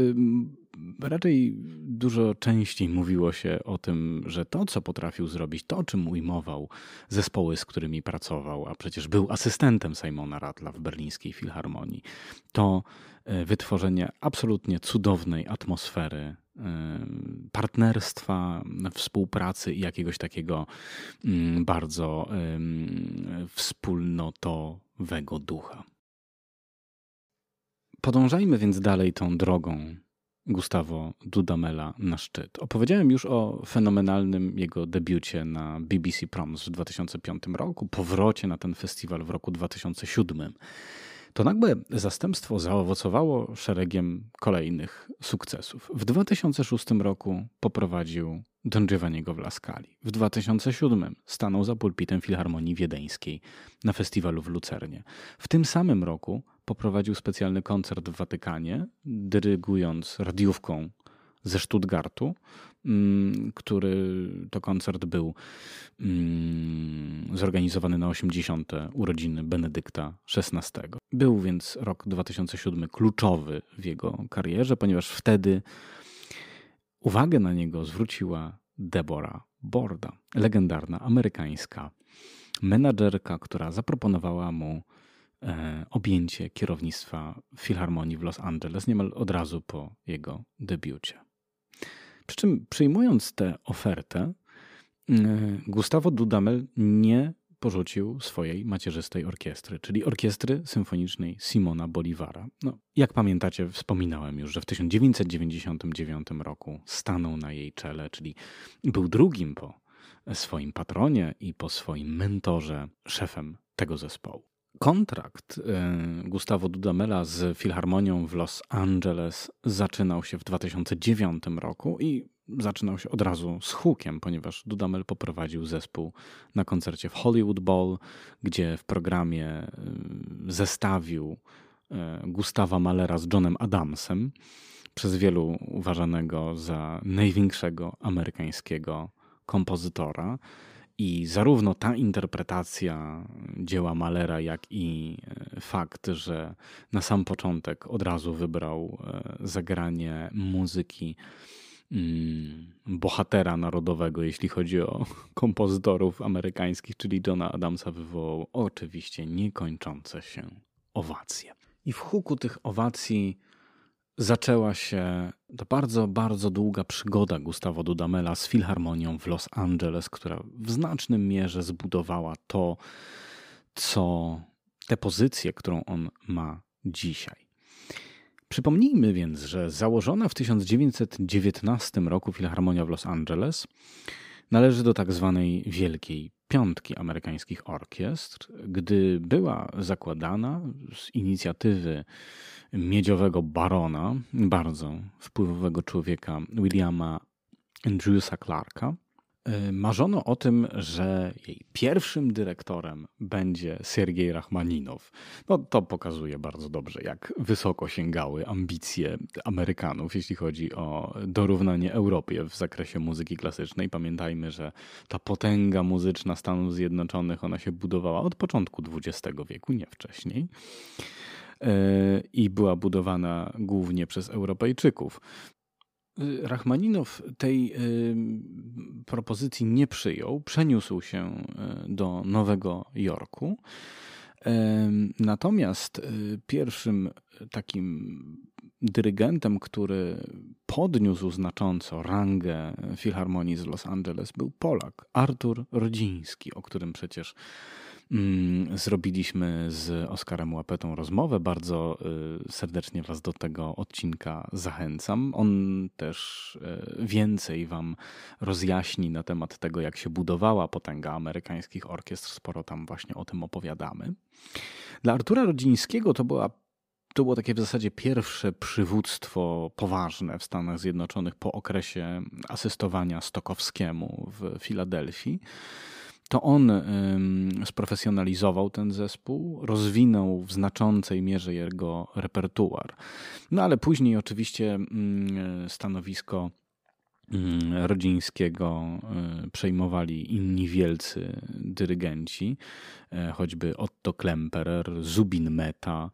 raczej dużo częściej mówiło się o tym, że to, co potrafił zrobić, to, czym ujmował zespoły, z którymi pracował, a przecież był asystentem Simona Ratla w berlińskiej filharmonii, to e, wytworzenie absolutnie cudownej atmosfery e, partnerstwa, współpracy i jakiegoś takiego mm, bardzo wspólnotowego ducha. Podążajmy więc dalej tą drogą Gustavo Dudamela na szczyt. Opowiedziałem już o fenomenalnym jego debiucie na BBC Proms w 2005 roku, powrocie na ten festiwal w roku 2007. To nagłe zastępstwo zaowocowało szeregiem kolejnych sukcesów. W 2006 roku poprowadził Don Giovanniego w Laskali. W 2007 stanął za pulpitem Filharmonii Wiedeńskiej na festiwalu w Lucernie. W tym samym roku poprowadził specjalny koncert w Watykanie, dyrygując radiówką ze Stuttgartu, który to koncert był mm, zorganizowany na 80. urodziny Benedykta XVI. Był więc rok 2007 kluczowy w jego karierze, ponieważ wtedy uwagę na niego zwróciła Deborah Borda, legendarna amerykańska menadżerka, która zaproponowała mu E, objęcie kierownictwa Filharmonii w Los Angeles niemal od razu po jego debiucie. Przy czym przyjmując tę ofertę, e, Gustavo Dudamel nie porzucił swojej macierzystej orkiestry, czyli orkiestry symfonicznej Simona Bolivara. No, jak pamiętacie, wspominałem już, że w 1999 roku stanął na jej czele, czyli był drugim po swoim patronie i po swoim mentorze szefem tego zespołu. Kontrakt y, Gustavo Dudamela z Filharmonią w Los Angeles zaczynał się w 2009 roku i zaczynał się od razu z hukiem, ponieważ Dudamel poprowadził zespół na koncercie w Hollywood Bowl, gdzie w programie y, zestawił y, Gustawa Malera z Johnem Adamsem, przez wielu uważanego za największego amerykańskiego kompozytora. I zarówno ta interpretacja dzieła Malera, jak i e, fakt, że na sam początek od razu wybrał e, zagranie muzyki mm, bohatera narodowego, jeśli chodzi o [LAUGHS] kompozytorów amerykańskich, czyli Johna Adamsa, wywołał oczywiście niekończące się owacje. I w huku tych owacji zaczęła się ta bardzo, bardzo długa przygoda Gustavo Dudamela z Filharmonią w Los Angeles, która w znacznym mierze zbudowała to, co tę pozycję, którą on ma dzisiaj. Przypomnijmy więc, że założona w 1919 roku Filharmonia w Los Angeles należy do tak zwanej Wielkiej Piątki amerykańskich orkiestr. Gdy była zakładana z inicjatywy miedziowego barona, bardzo wpływowego człowieka, Williama Andrewsa Clarka, marzono o tym, że jej pierwszym dyrektorem będzie Sergiej Rachmaninow. No, to pokazuje bardzo dobrze, jak wysoko sięgały ambicje Amerykanów, jeśli chodzi o dorównanie Europie w zakresie muzyki klasycznej. Pamiętajmy, że ta potęga muzyczna Stanów Zjednoczonych, ona się budowała od początku XX wieku, nie wcześniej i była budowana głównie przez Europejczyków. Rachmaninow tej propozycji nie przyjął, przeniósł się e, do Nowego Jorku. Natomiast pierwszym takim dyrygentem, który podniósł znacząco rangę Filharmonii z Los Angeles, był Polak, Artur Rodziński, o którym przecież zrobiliśmy z Oskarem Łapetą rozmowę. Bardzo y, serdecznie Was do tego odcinka zachęcam. On też y, więcej Wam rozjaśni na temat tego, jak się budowała potęga amerykańskich orkiestr. Sporo tam właśnie o tym opowiadamy. Dla Artura Rodzińskiego to była to było takie w zasadzie pierwsze przywództwo poważne w Stanach Zjednoczonych po okresie asystowania Stokowskiemu w Filadelfii to on sprofesjonalizował ten zespół, rozwinął w znaczącej mierze jego repertuar. No ale później oczywiście mm, stanowisko mm, Rodzińskiego e, przejmowali inni wielcy dyrygenci, e, choćby Otto Klemperer, Zubin Meta,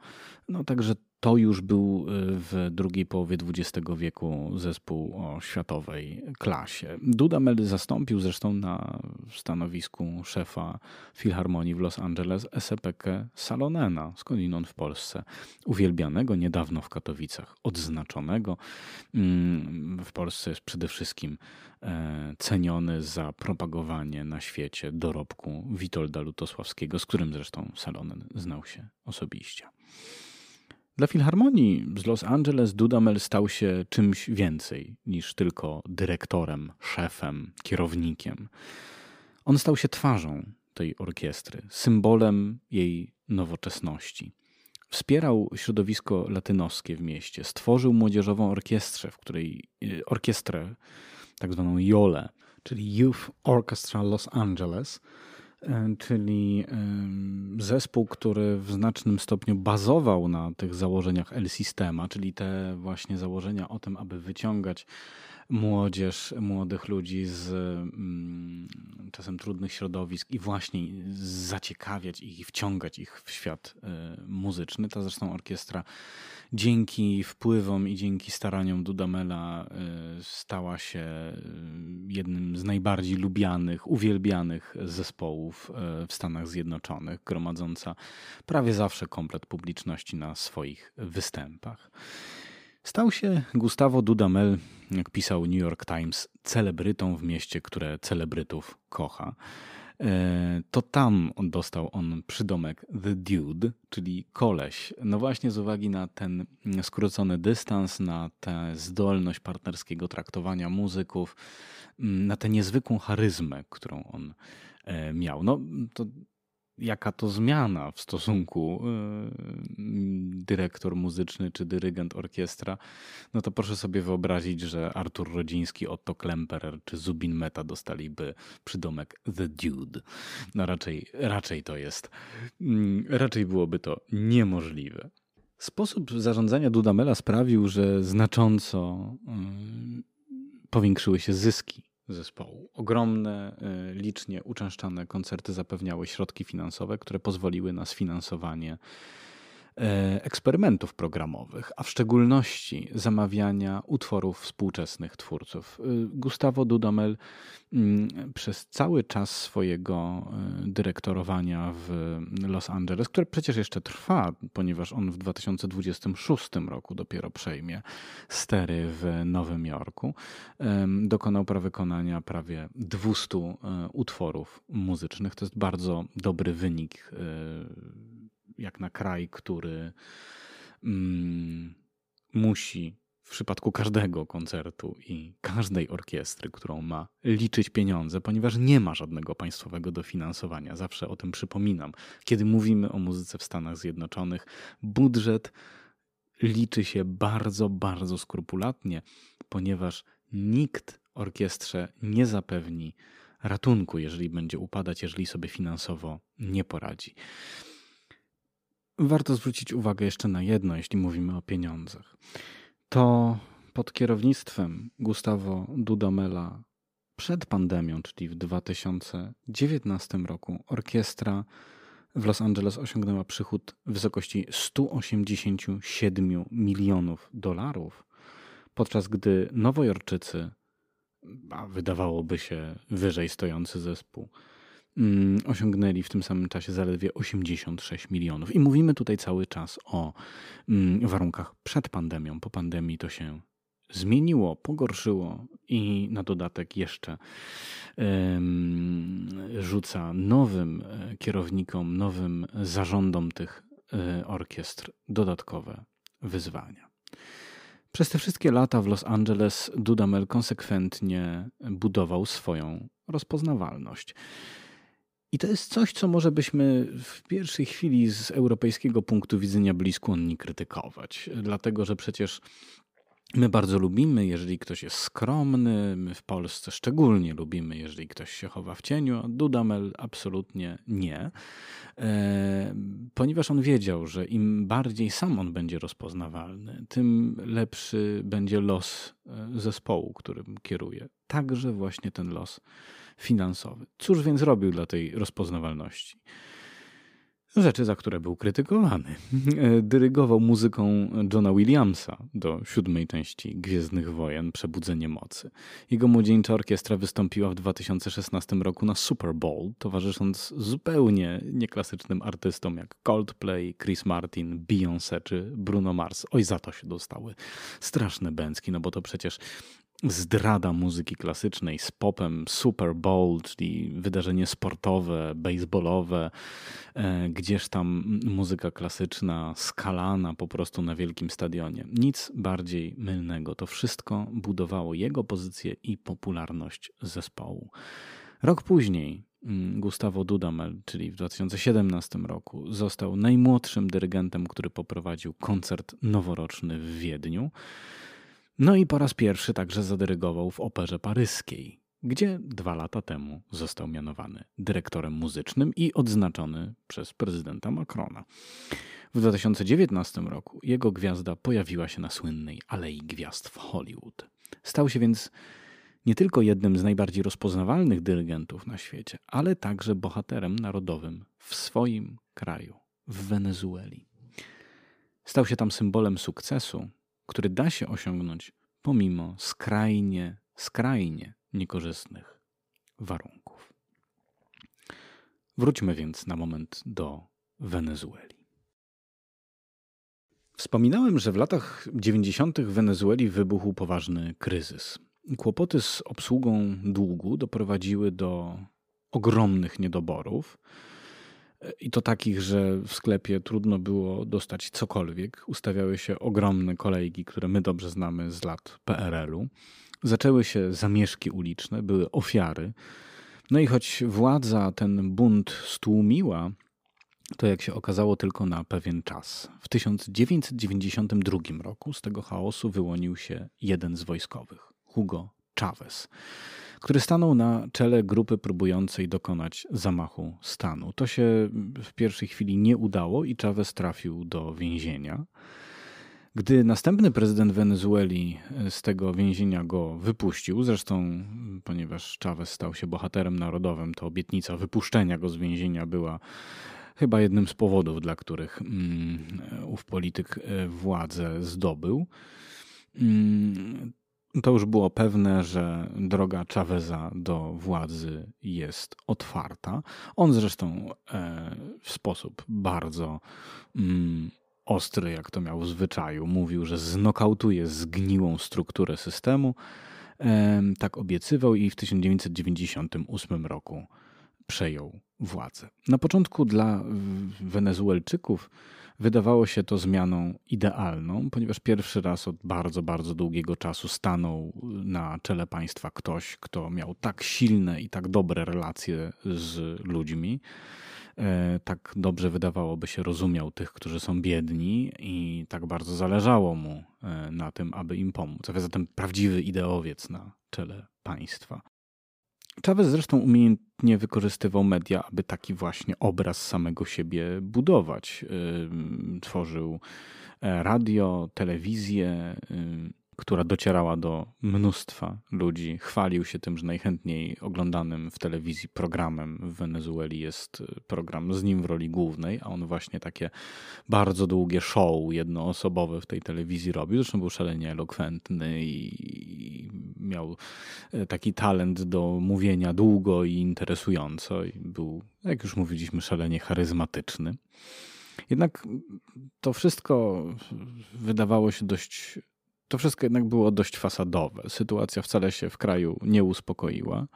no także to już był y, w drugiej połowie XX wieku zespół o światowej klasie. Dudamel zastąpił zresztą na stanowisku szefa Filharmonii w Los Angeles Esepekę Salonena, skądinąd w Polsce, uwielbianego niedawno w Katowicach, odznaczonego. Mm, w Polsce jest przede wszystkim e, ceniony za propagowanie na świecie dorobku Witolda Lutosławskiego, z którym zresztą Salonen znał się osobiście. Dla Filharmonii z Los Angeles Dudamel stał się czymś więcej niż tylko dyrektorem, szefem, kierownikiem. On stał się twarzą tej orkiestry, symbolem jej nowoczesności. Wspierał środowisko latynoskie w mieście, stworzył młodzieżową orkiestrę, w której orkiestrę, tak zwaną JOLE, czyli Youth Orchestra Los Angeles, czyli zespół, który w znacznym stopniu bazował na tych założeniach L-Systema, czyli te właśnie założenia o tym, aby wyciągać młodzież, młodych ludzi z mm, czasem trudnych środowisk i właśnie zaciekawiać ich i wciągać ich w świat e, muzyczny. Ta zresztą orkiestra dzięki wpływom i dzięki staraniom Dudamela y, stała się y, jednym z najbardziej lubianych, uwielbianych zespołów y, w Stanach Zjednoczonych, gromadząca prawie zawsze komplet publiczności na swoich występach. Stał się Gustavo Dudamel, jak pisał New York Times, celebrytą w mieście, które celebrytów kocha. E, to tam dostał on przydomek The Dude, czyli koleś. No właśnie z uwagi na ten skrócony dystans, na tę zdolność partnerskiego traktowania muzyków, na tę niezwykłą charyzmę, którą on e, miał. No to jaka to zmiana w stosunku y, dyrektor muzyczny czy dyrygent orkiestra, no to proszę sobie wyobrazić, że Artur Rodziński, Otto Klemperer czy Zubin Meta dostaliby przydomek The Dude. No raczej, raczej to jest, mm, raczej byłoby to niemożliwe. Sposób zarządzania Dudamela sprawił, że znacząco y, powiększyły się zyski zespołu. Ogromne, y, licznie uczęszczane koncerty zapewniały środki finansowe, które pozwoliły na sfinansowanie eksperymentów programowych, a w szczególności zamawiania utworów współczesnych twórców. E, Gustavo Dudamel mm, przez cały czas swojego e, dyrektorowania w Los Angeles, które przecież jeszcze trwa, ponieważ on w 2026 roku dopiero przejmie stery w Nowym Jorku, dokonał prawykonania prawie 200 utworów muzycznych. To jest bardzo dobry wynik jak na kraj, który mm, musi w przypadku każdego koncertu i każdej orkiestry, którą ma, liczyć pieniądze, ponieważ nie ma żadnego państwowego dofinansowania. Zawsze o tym przypominam. Kiedy mówimy o muzyce w Stanach Zjednoczonych, budżet liczy się bardzo, bardzo skrupulatnie, ponieważ nikt orkiestrze nie zapewni ratunku, jeżeli będzie upadać, jeżeli sobie finansowo nie poradzi. Warto zwrócić uwagę jeszcze na jedno, jeśli mówimy o pieniądzach. To pod kierownictwem Gustavo Dudamela przed pandemią, czyli w 2019 roku, orkiestra w Los Angeles osiągnęła przychód w wysokości 187 milionów dolarów, podczas gdy Nowojorczycy, a wydawałoby się wyżej stojący zespół, osiągnęli w tym samym czasie zaledwie 86 milionów. I mówimy tutaj cały czas o mm, warunkach przed pandemią. Po pandemii to się zmieniło, pogorszyło i na dodatek jeszcze rzuca nowym e, kierownikom, nowym zarządom tych e, orkiestr dodatkowe wyzwania. Przez te wszystkie lata w Los Angeles Dudamel konsekwentnie budował swoją rozpoznawalność. I to jest coś, co może byśmy w pierwszej chwili z europejskiego punktu widzenia byli skłonni krytykować, dlatego że przecież My bardzo lubimy, jeżeli ktoś jest skromny, my w Polsce szczególnie lubimy, jeżeli ktoś się chowa w cieniu, a Dudamel absolutnie nie, e, ponieważ on wiedział, że im bardziej sam on będzie rozpoznawalny, tym lepszy będzie los e, zespołu, którym kieruje. Także właśnie ten los finansowy. Cóż więc robił dla tej rozpoznawalności? Rzeczy, za które był krytykowany. [LAUGHS] Dyrygował muzyką Johna Williamsa do siódmej części Gwiezdnych Wojen Przebudzenie Mocy. Jego młodzieńcza orkiestra wystąpiła w 2016 roku na Super Bowl, towarzysząc zupełnie nieklasycznym artystom jak Coldplay, Chris Martin, Beyoncé czy Bruno Mars. Oj, za to się dostały straszne bęcki, no bo to przecież zdrada muzyki klasycznej z popem Super Bowl, czyli wydarzenie sportowe, baseballowe, e, gdzież tam muzyka klasyczna skalana po prostu na wielkim stadionie. Nic bardziej mylnego. To wszystko budowało jego pozycję i popularność zespołu. Rok później mm, Gustavo Dudamel, czyli w 2017 roku, został najmłodszym dyrygentem, który poprowadził koncert noworoczny w Wiedniu. No i po raz pierwszy także zadyrygował w Operze Paryskiej, gdzie dwa lata temu został mianowany dyrektorem muzycznym i odznaczony przez prezydenta Macrona. W 2019 roku jego gwiazda pojawiła się na słynnej Alei Gwiazd w Hollywood. Stał się więc nie tylko jednym z najbardziej rozpoznawalnych dyrygentów na świecie, ale także bohaterem narodowym w swoim kraju, w Wenezueli. Stał się tam symbolem sukcesu, który da się osiągnąć pomimo skrajnie, skrajnie niekorzystnych warunków. Wróćmy więc na moment do Wenezueli. Wspominałem, że w latach 90. w Wenezueli wybuchł poważny kryzys. Kłopoty z obsługą długu doprowadziły do ogromnych niedoborów. I to takich, że w sklepie trudno było dostać cokolwiek. Ustawiały się ogromne kolejki, które my dobrze znamy z lat PRL-u. Zaczęły się zamieszki uliczne, były ofiary. No i choć władza ten bunt stłumiła, to jak się okazało tylko na pewien czas. W 1992 roku z tego chaosu wyłonił się jeden z wojskowych, Hugo Chavez, który stanął na czele grupy próbującej dokonać zamachu stanu. To się w pierwszej chwili nie udało i Chavez trafił do więzienia. Gdy następny prezydent Wenezueli z tego więzienia go wypuścił, zresztą ponieważ Chavez stał się bohaterem narodowym, to obietnica wypuszczenia go z więzienia była chyba jednym z powodów, dla których mm, ów polityk e, władzę zdobył. To już było pewne, że droga Chaveza do władzy jest otwarta. On zresztą e, w sposób bardzo mm, ostry, jak to miał w zwyczaju, mówił, że znokautuje zgniłą strukturę systemu. E, tak obiecywał i w 1998 roku przejął władzę. Na początku dla Wenezuelczyków wydawało się to zmianą idealną, ponieważ pierwszy raz od bardzo, bardzo długiego czasu stanął na czele państwa ktoś, kto miał tak silne i tak dobre relacje z ludźmi. E, tak dobrze wydawałoby się rozumiał tych, którzy są biedni, i tak bardzo zależało mu e, na tym, aby im pomóc. A zatem prawdziwy ideowiec na czele państwa. Chavez zresztą umiejętnie wykorzystywał media, aby taki właśnie obraz samego siebie budować. Tworzył e, radio, telewizję, która docierała do mnóstwa ludzi. Chwalił się tym, że najchętniej oglądanym w telewizji programem w Wenezueli jest y, program z nim w roli głównej, a on właśnie takie bardzo długie show jednoosobowe w tej telewizji robił. Zresztą był szalenie elokwentny i miał y, taki talent do mówienia długo i interesująco. I był, jak już mówiliśmy, szalenie charyzmatyczny. Jednak to wszystko wydawało się dość to wszystko jednak było dość fasadowe. Sytuacja wcale się w kraju nie uspokoiła.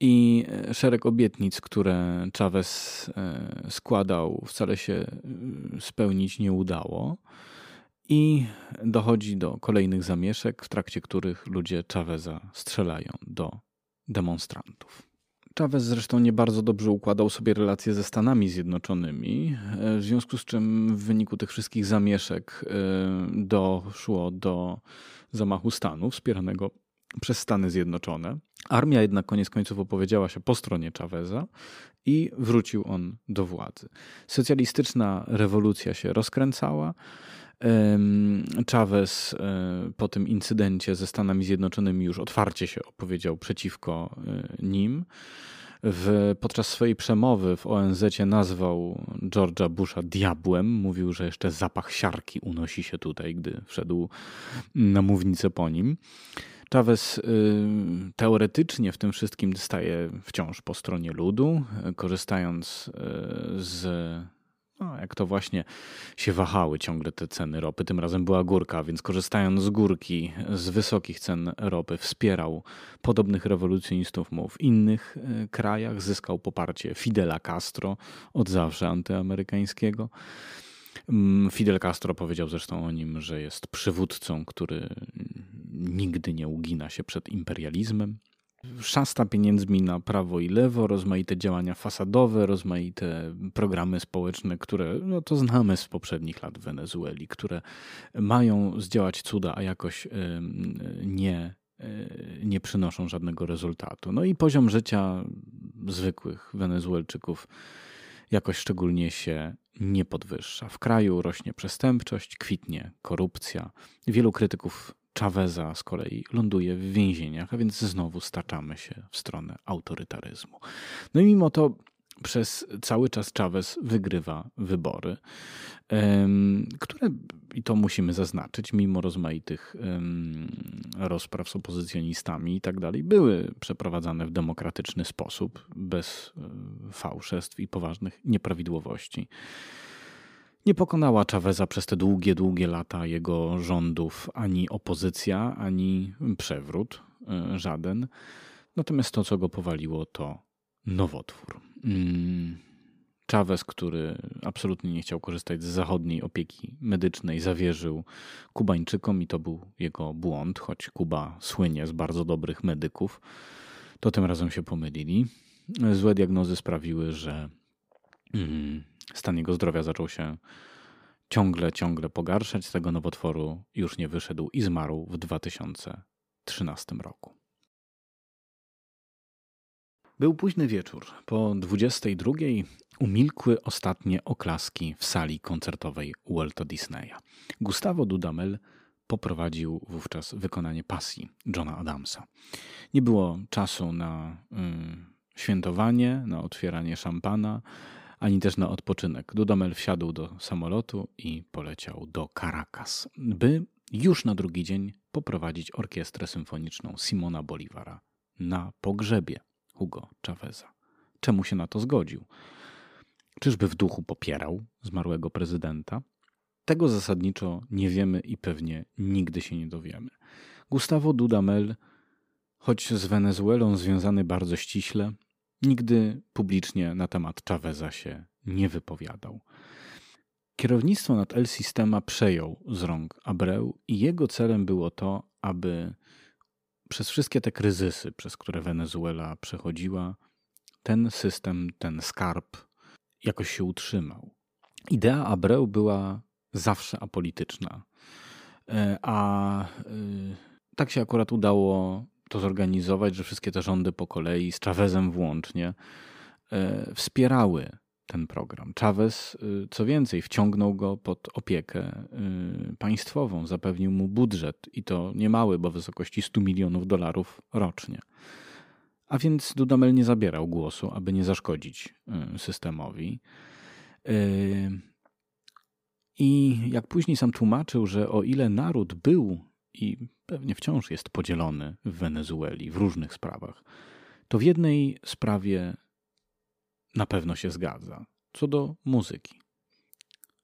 I e, szereg obietnic, które Chavez e, składał, wcale się e, spełnić nie udało. I dochodzi do kolejnych zamieszek, w trakcie których ludzie Chaveza strzelają do demonstrantów. Chavez zresztą nie bardzo dobrze układał sobie relacje ze Stanami Zjednoczonymi, e, w związku z czym w wyniku tych wszystkich zamieszek e, doszło do zamachu stanu wspieranego przez Stany Zjednoczone. Armia jednak koniec końców opowiedziała się po stronie Chaveza i wrócił on do władzy. Socjalistyczna rewolucja się rozkręcała. Chavez e, po tym incydencie ze Stanami Zjednoczonymi już otwarcie się opowiedział przeciwko e, nim. W, podczas swojej przemowy w ONZ nazwał George'a Busha diabłem. Mówił, że jeszcze zapach siarki unosi się tutaj, gdy wszedł na mównicę po nim. Chavez y, teoretycznie w tym wszystkim staje wciąż po stronie ludu, korzystając z no, jak to właśnie się wahały ciągle te ceny ropy. Tym razem była górka, więc korzystając z górki, z wysokich cen ropy, wspierał podobnych rewolucjonistów mu w innych e, krajach, zyskał poparcie Fidela Castro, od zawsze antyamerykańskiego. Mm, Fidel Castro powiedział zresztą o nim, że jest przywódcą, który nigdy nie ugina się przed imperializmem. Szasta pieniędzmi na prawo i lewo, rozmaite działania fasadowe, rozmaite programy społeczne, które no to znamy z poprzednich lat w Wenezueli, które mają zdziałać cuda, a jakoś nie, e, nie przynoszą żadnego rezultatu. No i poziom życia zwykłych Wenezuelczyków jakoś szczególnie się nie podwyższa. W kraju rośnie przestępczość, kwitnie korupcja. Wielu krytyków Chaveza z kolei ląduje w więzieniach, a więc znowu staczamy się w stronę autorytaryzmu. No i mimo to przez cały czas Chavez wygrywa wybory, które, i to musimy zaznaczyć, mimo rozmaitych rozpraw z opozycjonistami i tak dalej, były przeprowadzane w demokratyczny sposób, bez e, fałszerstw i poważnych nieprawidłowości. Nie pokonała Chaveza przez te długie, długie lata jego rządów ani opozycja, ani przewrót, e, żaden. Natomiast to, co go powaliło, to nowotwór. Mm. Chavez, który absolutnie nie chciał korzystać z zachodniej opieki medycznej, zawierzył Kubańczykom i to był jego błąd, choć Kuba słynie z bardzo dobrych medyków, to tym razem się pomylili. Złe diagnozy sprawiły, że mm, Stan jego zdrowia zaczął się ciągle, ciągle pogarszać. Z tego nowotworu już nie wyszedł i zmarł w 2013 roku. Był późny wieczór. Po 22 umilkły ostatnie oklaski w sali koncertowej Walta Disneya. Gustavo Dudamel poprowadził wówczas wykonanie pasji Johna Adamsa. Nie było czasu na y, świętowanie, na otwieranie szampana, ani też na odpoczynek. Dudamel wsiadł do samolotu i poleciał do Caracas, by już na drugi dzień poprowadzić orkiestrę symfoniczną Simona Bolivara na pogrzebie Hugo Chaveza. Czemu się na to zgodził? Czyżby w duchu popierał zmarłego prezydenta? Tego zasadniczo nie wiemy i pewnie nigdy się nie dowiemy. Gustavo Dudamel, choć z Wenezuelą związany bardzo ściśle, Nigdy publicznie na temat Chaveza się nie wypowiadał. Kierownictwo nad El Sistema przejął z rąk Abreu i jego celem było to, aby przez wszystkie te kryzysy, przez które Wenezuela przechodziła, ten system, ten skarb jakoś się utrzymał. Idea Abreu była zawsze apolityczna. E, a e, tak się akurat udało to zorganizować, że wszystkie te rządy po kolei, z Chavezem włącznie, e, wspierały ten program. Chavez, e, co więcej, wciągnął go pod opiekę e, państwową, zapewnił mu budżet i to niemały, bo w wysokości 100 milionów dolarów rocznie. A więc Dudamel nie zabierał głosu, aby nie zaszkodzić systemowi. I jak później sam tłumaczył, że o ile naród był i pewnie wciąż jest podzielony w Wenezueli w różnych sprawach, to w jednej sprawie na pewno się zgadza co do muzyki.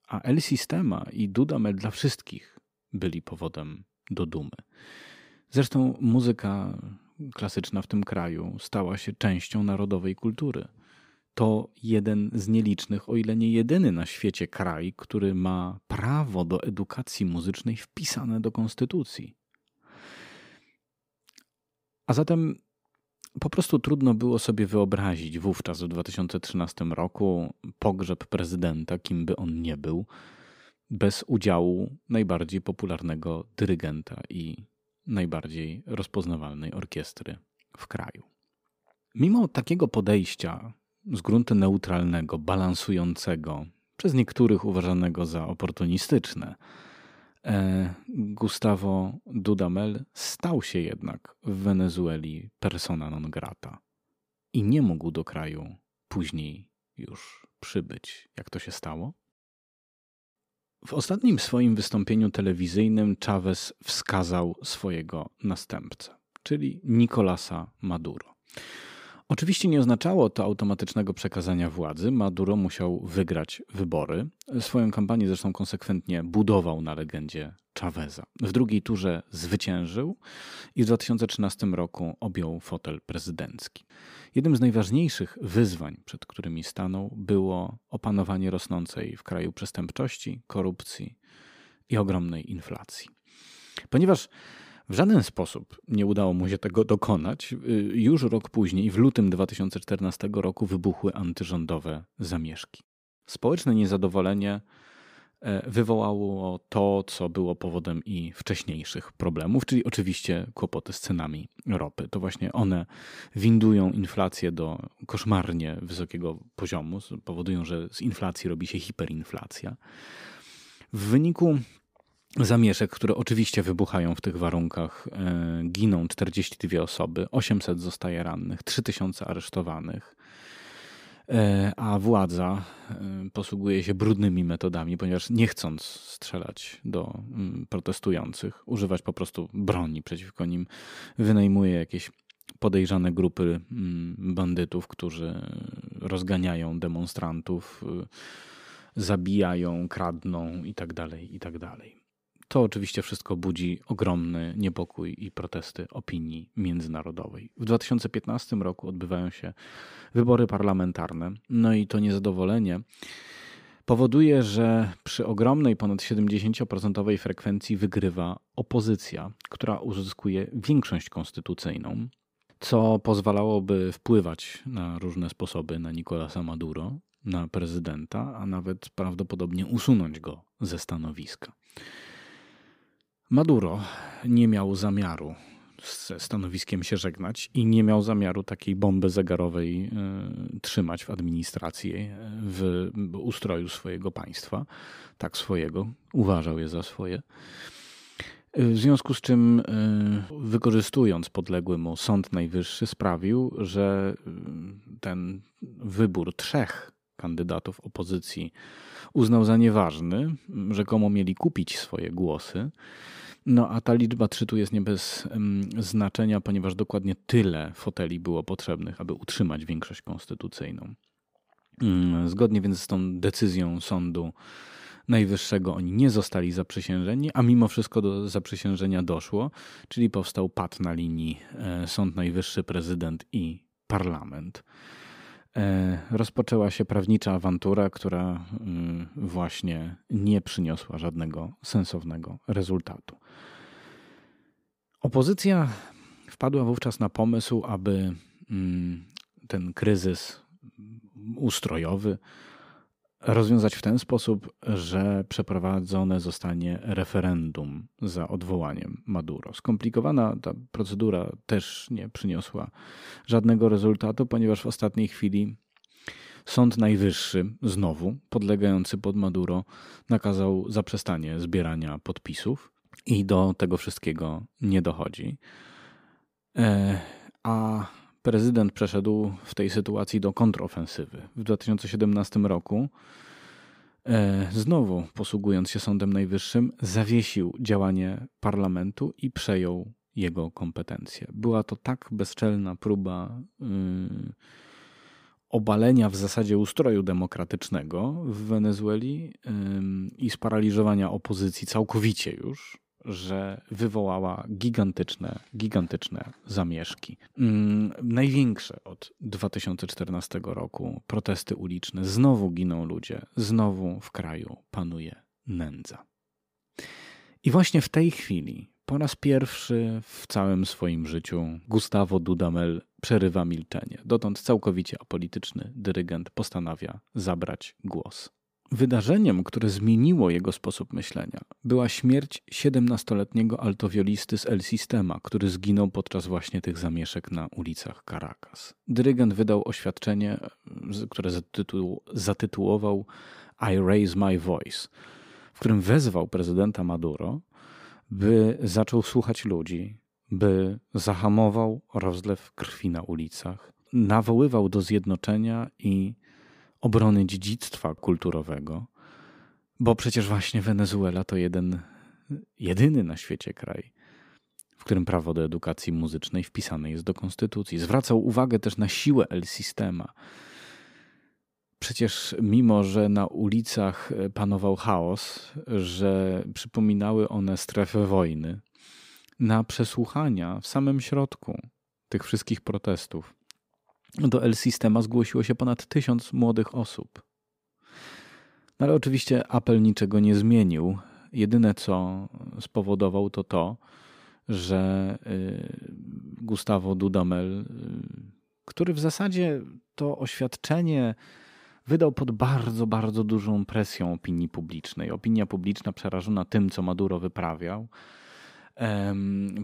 A El Sistema i Dudamel dla wszystkich byli powodem do dumy. Zresztą muzyka klasyczna w tym kraju stała się częścią narodowej kultury. To jeden z nielicznych, o ile nie jedyny na świecie kraj, który ma prawo do edukacji muzycznej wpisane do konstytucji. A zatem po prostu trudno było sobie wyobrazić wówczas w 2013 roku pogrzeb prezydenta, kim by on nie był, bez udziału najbardziej popularnego dyrygenta i najbardziej rozpoznawalnej orkiestry w kraju. Mimo takiego podejścia z gruntu neutralnego, balansującego, przez niektórych uważanego za oportunistyczne, E, Gustavo Dudamel stał się jednak w Wenezueli persona non grata i nie mógł do kraju później już przybyć. Jak to się stało? W ostatnim swoim wystąpieniu telewizyjnym Chavez wskazał swojego następcę, czyli Nicolasa Maduro. Oczywiście nie oznaczało to automatycznego przekazania władzy. Maduro musiał wygrać wybory. Swoją kampanię zresztą konsekwentnie budował na legendzie Chaveza. W drugiej turze zwyciężył i w 2013 roku objął fotel prezydencki. Jednym z najważniejszych wyzwań, przed którymi stanął, było opanowanie rosnącej w kraju przestępczości, korupcji i ogromnej inflacji. Ponieważ W żaden sposób nie udało mu się tego dokonać. Y, już rok później, w lutym 2014 roku, wybuchły antyrządowe zamieszki. Społeczne niezadowolenie e, wywołało to, co było powodem i wcześniejszych problemów, czyli oczywiście kłopoty z cenami ropy. To właśnie one windują inflację do koszmarnie wysokiego poziomu, powodują, że z inflacji robi się hiperinflacja. W wyniku zamieszek, które oczywiście wybuchają w tych warunkach, e, giną 42 osoby, 800 zostaje rannych, 3000 aresztowanych. E, a władza e, posługuje się brudnymi metodami, ponieważ nie chcąc strzelać do mm, protestujących, używać po prostu broni przeciwko nim, wynajmuje jakieś podejrzane grupy mm, bandytów, którzy rozganiają demonstrantów, zabijają, kradną itd. Tak itd. To oczywiście wszystko budzi ogromny niepokój i protesty opinii międzynarodowej. W 2015 roku odbywają się wybory parlamentarne, no i to niezadowolenie powoduje, że przy ogromnej, ponad 70% frekwencji wygrywa opozycja, która uzyskuje większość konstytucyjną, co pozwalałoby wpływać na różne sposoby na Nicolasa Maduro, na prezydenta, a nawet prawdopodobnie usunąć go ze stanowiska. Maduro nie miał zamiaru ze stanowiskiem się żegnać i nie miał zamiaru takiej bomby zegarowej y, trzymać w administracji, e, w ustroju swojego państwa, tak swojego, uważał je za swoje. W związku z czym, wykorzystując podległy mu Sąd Najwyższy, sprawił, że ten wybór trzech kandydatów opozycji uznał za nieważny, rzekomo mieli kupić swoje głosy. No a ta liczba 3 tu jest nie bez znaczenia, ponieważ dokładnie tyle foteli było potrzebnych, aby utrzymać większość konstytucyjną. Mm, zgodnie więc z tą decyzją sądu najwyższego oni nie zostali zaprzysiężeni, a mimo wszystko do zaprzysiężenia doszło, czyli powstał pad na linii e, Sąd Najwyższy, prezydent i parlament. E, rozpoczęła się prawnicza awantura, która mm, właśnie nie przyniosła żadnego sensownego rezultatu. Opozycja wpadła wówczas na pomysł, aby mm, ten kryzys ustrojowy rozwiązać w ten sposób, że przeprowadzone zostanie referendum za odwołaniem Maduro. Skomplikowana ta procedura też nie przyniosła żadnego rezultatu, ponieważ w ostatniej chwili Sąd Najwyższy, znowu podlegający pod Maduro, nakazał zaprzestanie zbierania podpisów i do tego wszystkiego nie dochodzi. E, a prezydent przeszedł w tej sytuacji do kontrofensywy. W 2017 roku, e, znowu posługując się Sądem Najwyższym, zawiesił działanie parlamentu i przejął jego kompetencje. Była to tak bezczelna próba yy, obalenia w zasadzie ustroju demokratycznego w Wenezueli i sparaliżowania opozycji całkowicie już, że wywołała gigantyczne, gigantyczne zamieszki. Mm, największe od 2014 roku protesty uliczne. Znowu giną ludzie, znowu w kraju panuje nędza. I właśnie w tej chwili, po raz pierwszy w całym swoim życiu, Gustavo Dudamel przerywa milczenie. Dotąd całkowicie apolityczny dyrygent postanawia zabrać głos. Wydarzeniem, które zmieniło jego sposób myślenia, była śmierć 17-letniego altowiolisty z El Sistema, który zginął podczas właśnie tych zamieszek na ulicach Caracas. Dyrygent wydał oświadczenie, które zatytuł, zatytułował I Raise My Voice, w którym wezwał prezydenta Maduro, by zaczął słuchać ludzi, by zahamował rozlew krwi na ulicach, nawoływał do zjednoczenia i obrony dziedzictwa kulturowego, bo przecież właśnie Wenezuela to jeden, jedyny na świecie kraj, w którym prawo do edukacji muzycznej wpisane jest do konstytucji. Zwracał uwagę też na siłę El Sistema. Przecież mimo, że na ulicach panował chaos, że przypominały one strefę wojny, na przesłuchania w samym środku tych wszystkich protestów do L-Systema zgłosiło się ponad tysiąc młodych osób. No ale oczywiście apel niczego nie zmienił. Jedyne co spowodował to to, że Gustavo Dudamel, który w zasadzie to oświadczenie wydał pod bardzo, bardzo dużą presją opinii publicznej. Opinia publiczna przerażona tym, co Maduro wyprawiał,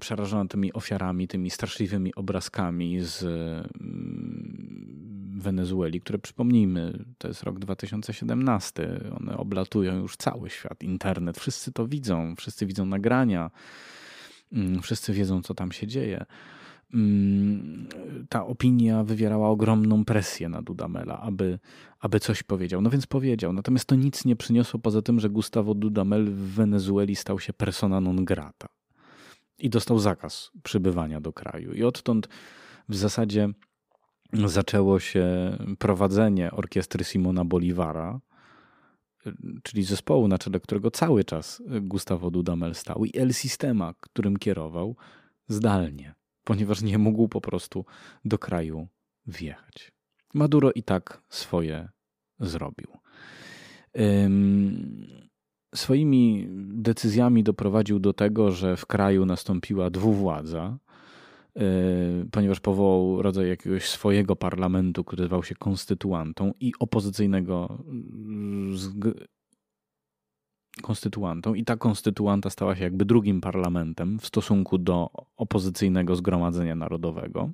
przerażona tymi ofiarami, tymi straszliwymi obrazkami z mm, Wenezueli, które przypomnijmy, to jest rok 2017. One oblatują już cały świat, internet. Wszyscy to widzą, wszyscy widzą nagrania, mm, wszyscy wiedzą, co tam się dzieje. Mm, ta opinia wywierała ogromną presję na Dudamela, aby, aby coś powiedział. No więc powiedział. Natomiast to nic nie przyniosło poza tym, że Gustavo Dudamel w Wenezueli stał się persona non grata i dostał zakaz przybywania do kraju. I odtąd w zasadzie zaczęło się prowadzenie orkiestry Simona Bolivara, czyli zespołu, na czele którego cały czas Gustavo Dudamel stał, i El Sistema, którym kierował, zdalnie ponieważ nie mógł po prostu do kraju wjechać. Maduro i tak swoje zrobił. Swoimi decyzjami doprowadził do tego, że w kraju nastąpiła dwuwładza, e, ponieważ powołał rodzaj jakiegoś swojego parlamentu, który zwał się konstytuantą i opozycyjnego konstytuantą i ta konstytuanta stała się jakby drugim parlamentem w stosunku do opozycyjnego Zgromadzenia Narodowego.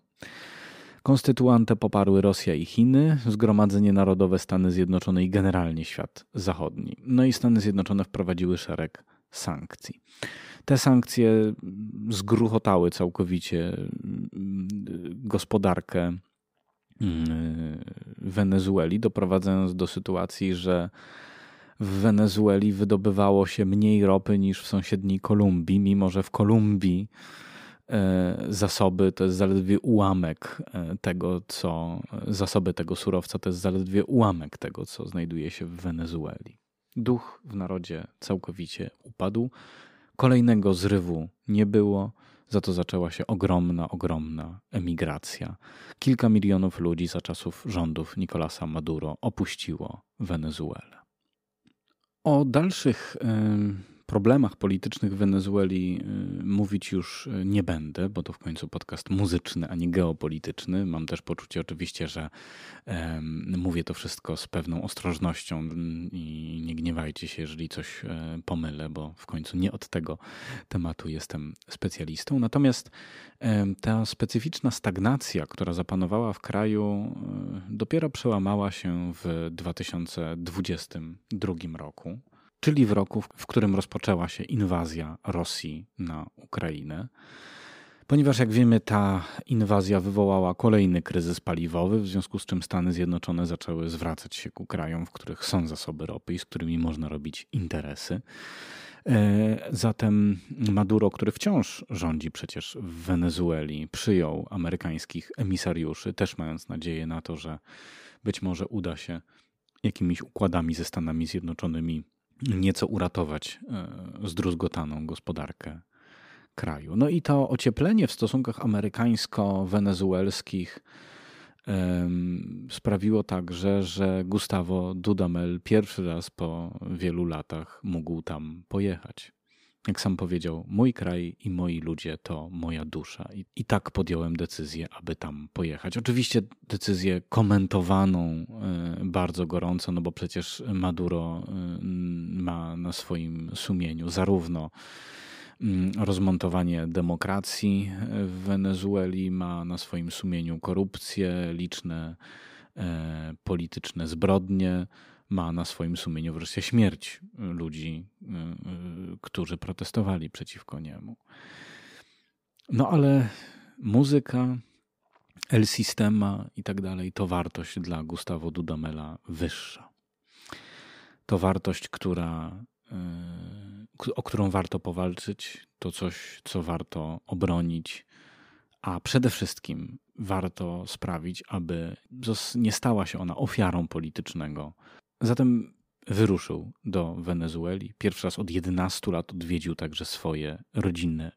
Konstytuantę poparły Rosja i Chiny, Zgromadzenie Narodowe Stany Zjednoczone i generalnie świat zachodni. No i Stany Zjednoczone wprowadziły szereg sankcji. Te sankcje zgruchotały całkowicie mm, gospodarkę mm, Wenezueli, doprowadzając do sytuacji, że w Wenezueli wydobywało się mniej ropy niż w sąsiedniej Kolumbii, mimo że w Kolumbii zasoby to jest zaledwie ułamek e, tego, co zasoby tego surowca to jest zaledwie ułamek tego, co znajduje się w Wenezueli. Duch w narodzie całkowicie upadł. Kolejnego zrywu nie było, za to zaczęła się ogromna, ogromna emigracja. Kilka milionów ludzi za czasów rządów Nicolasa Maduro opuściło Wenezuelę. O dalszych problemach politycznych Wenezueli y, mówić y, nie będę, bo to w końcu podcast muzyczny, a nie geopolityczny. Mam też poczucie oczywiście, że mówię to wszystko z pewną ostrożnością i nie gniewajcie się, jeżeli coś e, pomylę, bo w końcu nie od tego tematu jestem specjalistą. Natomiast ta specyficzna stagnacja, która zapanowała w kraju, e, dopiero przełamała się w 2022 roku czyli w roku, w którym rozpoczęła się inwazja Rosji na Ukrainę. Ponieważ, jak wiemy, ta inwazja wywołała kolejny kryzys paliwowy, w związku z czym Stany Zjednoczone zaczęły zwracać się ku krajom, w których są zasoby ropy i z którymi można robić interesy. E, zatem Maduro, który wciąż rządzi przecież w Wenezueli, przyjął amerykańskich emisariuszy, też mając nadzieję na to, że być może uda się jakimiś układami ze Stanami Zjednoczonymi nieco uratować e, zdruzgotaną gospodarkę kraju. No i to ocieplenie w stosunkach amerykańsko-wenezuelskich sprawiło także, że Gustavo Dudamel pierwszy raz po wielu latach mógł tam pojechać. Jak sam powiedział, mój kraj i moi ludzie to moja dusza. I, I, tak podjąłem decyzję, aby tam pojechać. Oczywiście decyzję komentowaną e, bardzo gorąco, no bo przecież Maduro e, ma na swoim sumieniu zarówno mm, rozmontowanie demokracji w Wenezueli, ma na swoim sumieniu korupcję, liczne e, polityczne zbrodnie ma na swoim sumieniu wreszcie śmierć ludzi, y, y, którzy protestowali przeciwko niemu. No ale muzyka, El Sistema i tak dalej to wartość dla Gustavo Dudamela wyższa. To wartość, która, y, o którą warto powalczyć, to coś, co warto obronić, a przede wszystkim warto sprawić, aby nie stała się ona ofiarą politycznego Zatem wyruszył do Wenezueli. Pierwszy raz od 11 lat odwiedził także swoje rodzinne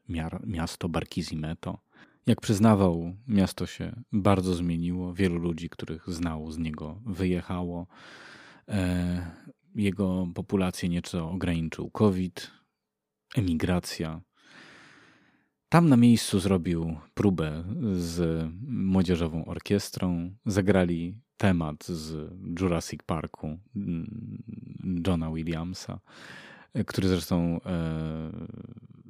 miasto Barquisimeto. Jak przyznawał, miasto się bardzo zmieniło. Wielu ludzi, których znał, z niego wyjechało. E, jego populację nieco ograniczył COVID, emigracja. Tam na miejscu zrobił próbę z młodzieżową orkiestrą. Zagrali temat z Jurassic Parku mm, Johna Williamsa, który zresztą e,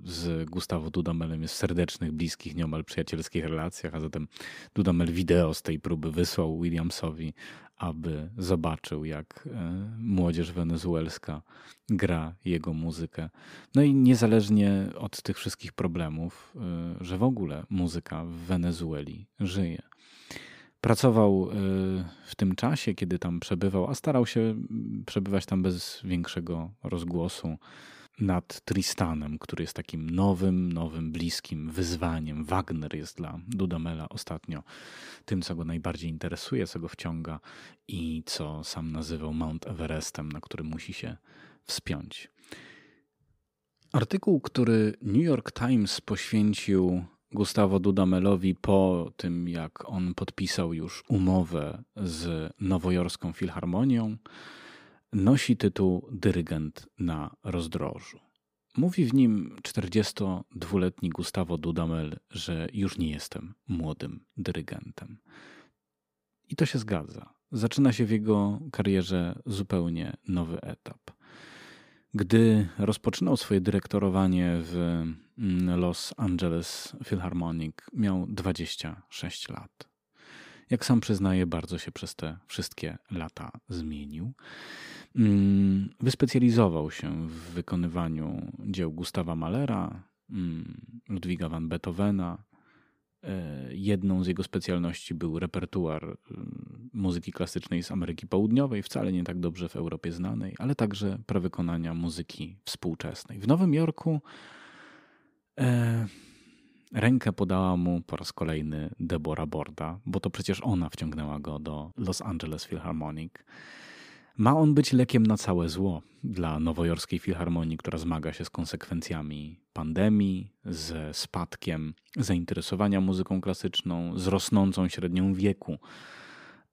z Gustavo Dudamelem jest w serdecznych, bliskich, nieomal przyjacielskich relacjach, a zatem Dudamel wideo z tej próby wysłał Williamsowi, aby zobaczył, jak e, młodzież wenezuelska gra jego muzykę. No i niezależnie od tych wszystkich problemów, e, że w ogóle muzyka w Wenezueli żyje. Pracował e, w tym czasie, kiedy tam przebywał, a starał się przebywać tam bez większego rozgłosu nad Tristanem, który jest takim nowym, nowym, bliskim wyzwaniem. Wagner jest dla Dudamela ostatnio tym, co go najbardziej interesuje, co go wciąga i co sam nazywał Mount Everestem, na który musi się wspiąć. Artykuł, który New York Times poświęcił Gustavo Dudamelowi po tym, jak on podpisał już umowę z nowojorską filharmonią, nosi tytuł Dyrygent na rozdrożu. Mówi w nim 42-letni Gustavo Dudamel, że już nie jestem młodym dyrygentem. I to się zgadza. Zaczyna się w jego karierze zupełnie nowy etap. Gdy rozpoczynał swoje dyrektorowanie w mm, Los Angeles Philharmonic, miał 26 lat. Jak sam przyznaje, bardzo się przez te wszystkie lata zmienił. Mm, wyspecjalizował się w wykonywaniu dzieł Gustawa Mahlera, mm, Ludwiga van Beethovena. E, jedną z jego specjalności był repertuar mm, muzyki klasycznej z Ameryki Południowej, wcale nie tak dobrze w Europie znanej, ale także prewykonania muzyki współczesnej. W Nowym Jorku e, rękę podała mu po raz kolejny Deborah Borda, bo to przecież ona wciągnęła go do Los Angeles Philharmonic. Ma on być lekiem na całe zło dla nowojorskiej filharmonii, która zmaga się z konsekwencjami pandemii, ze spadkiem zainteresowania muzyką klasyczną, z rosnącą średnią wieku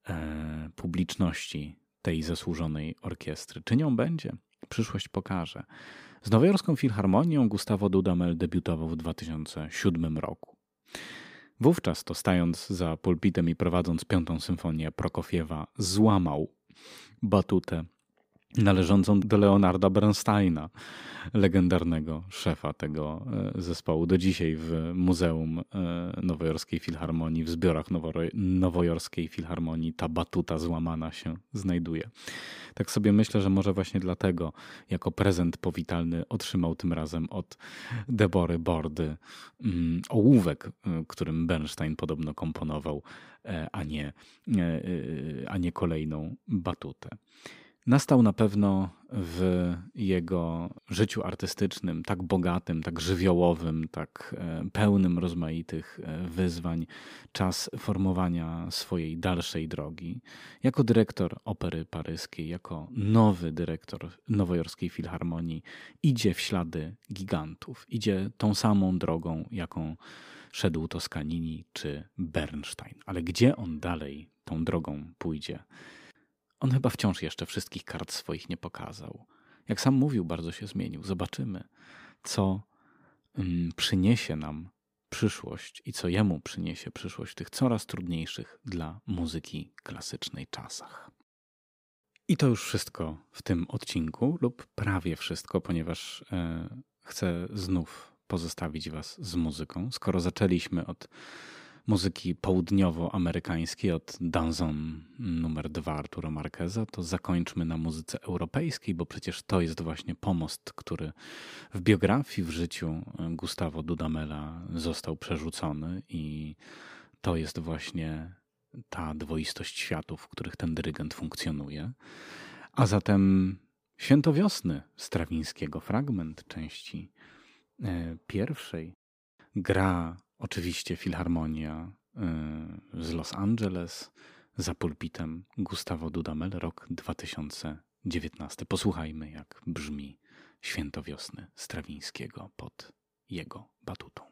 e, publiczności tej zasłużonej orkiestry. Czy nią będzie? Przyszłość pokaże. Z nowojorską filharmonią Gustavo Dudamel debiutował w 2007 roku. Wówczas to stając za pulpitem i prowadząc piątą symfonię Prokofiewa, złamał batutę należącą do Leonarda Bernsteina, legendarnego szefa tego e, zespołu. Do dzisiaj w Muzeum e, Nowojorskiej Filharmonii, w zbiorach Nowojorskiej Filharmonii ta batuta złamana się znajduje. Tak sobie myślę, że może właśnie dlatego jako prezent powitalny otrzymał tym razem od Debory Bordy mm, ołówek, e, którym Bernstein podobno komponował, a nie, a nie kolejną batutę nastał na pewno w jego życiu artystycznym, tak bogatym, tak żywiołowym, tak e, pełnym rozmaitych e, wyzwań, czas formowania swojej dalszej drogi. Jako dyrektor Opery Paryskiej, jako nowy dyrektor Nowojorskiej Filharmonii, idzie w ślady gigantów, idzie tą samą drogą, jaką szedł Toscanini czy Bernstein. Ale gdzie on dalej tą drogą pójdzie? On chyba wciąż jeszcze wszystkich kart swoich nie pokazał. Jak sam mówił, bardzo się zmienił. Zobaczymy, co um, przyniesie nam przyszłość i co jemu przyniesie przyszłość w tych coraz trudniejszych dla muzyki klasycznej czasach. I to już wszystko w tym odcinku, lub prawie wszystko, ponieważ e, chcę znów pozostawić Was z muzyką. Skoro zaczęliśmy od muzyki południowoamerykańskiej od Danzon numer 2 Arturo Marqueza, to zakończmy na muzyce europejskiej, bo przecież to jest właśnie pomost, który w biografii, w życiu Gustavo Dudamela został przerzucony i to jest właśnie ta dwoistość światów, w których ten dyrygent funkcjonuje. A zatem Święto Wiosny Strawińskiego, fragment części e, pierwszej, gra Oczywiście Filharmonia y, z Los Angeles za pulpitem Gustavo Dudamel, rok 2019. Posłuchajmy, jak brzmi Święto Wiosny Strawińskiego pod jego batutą.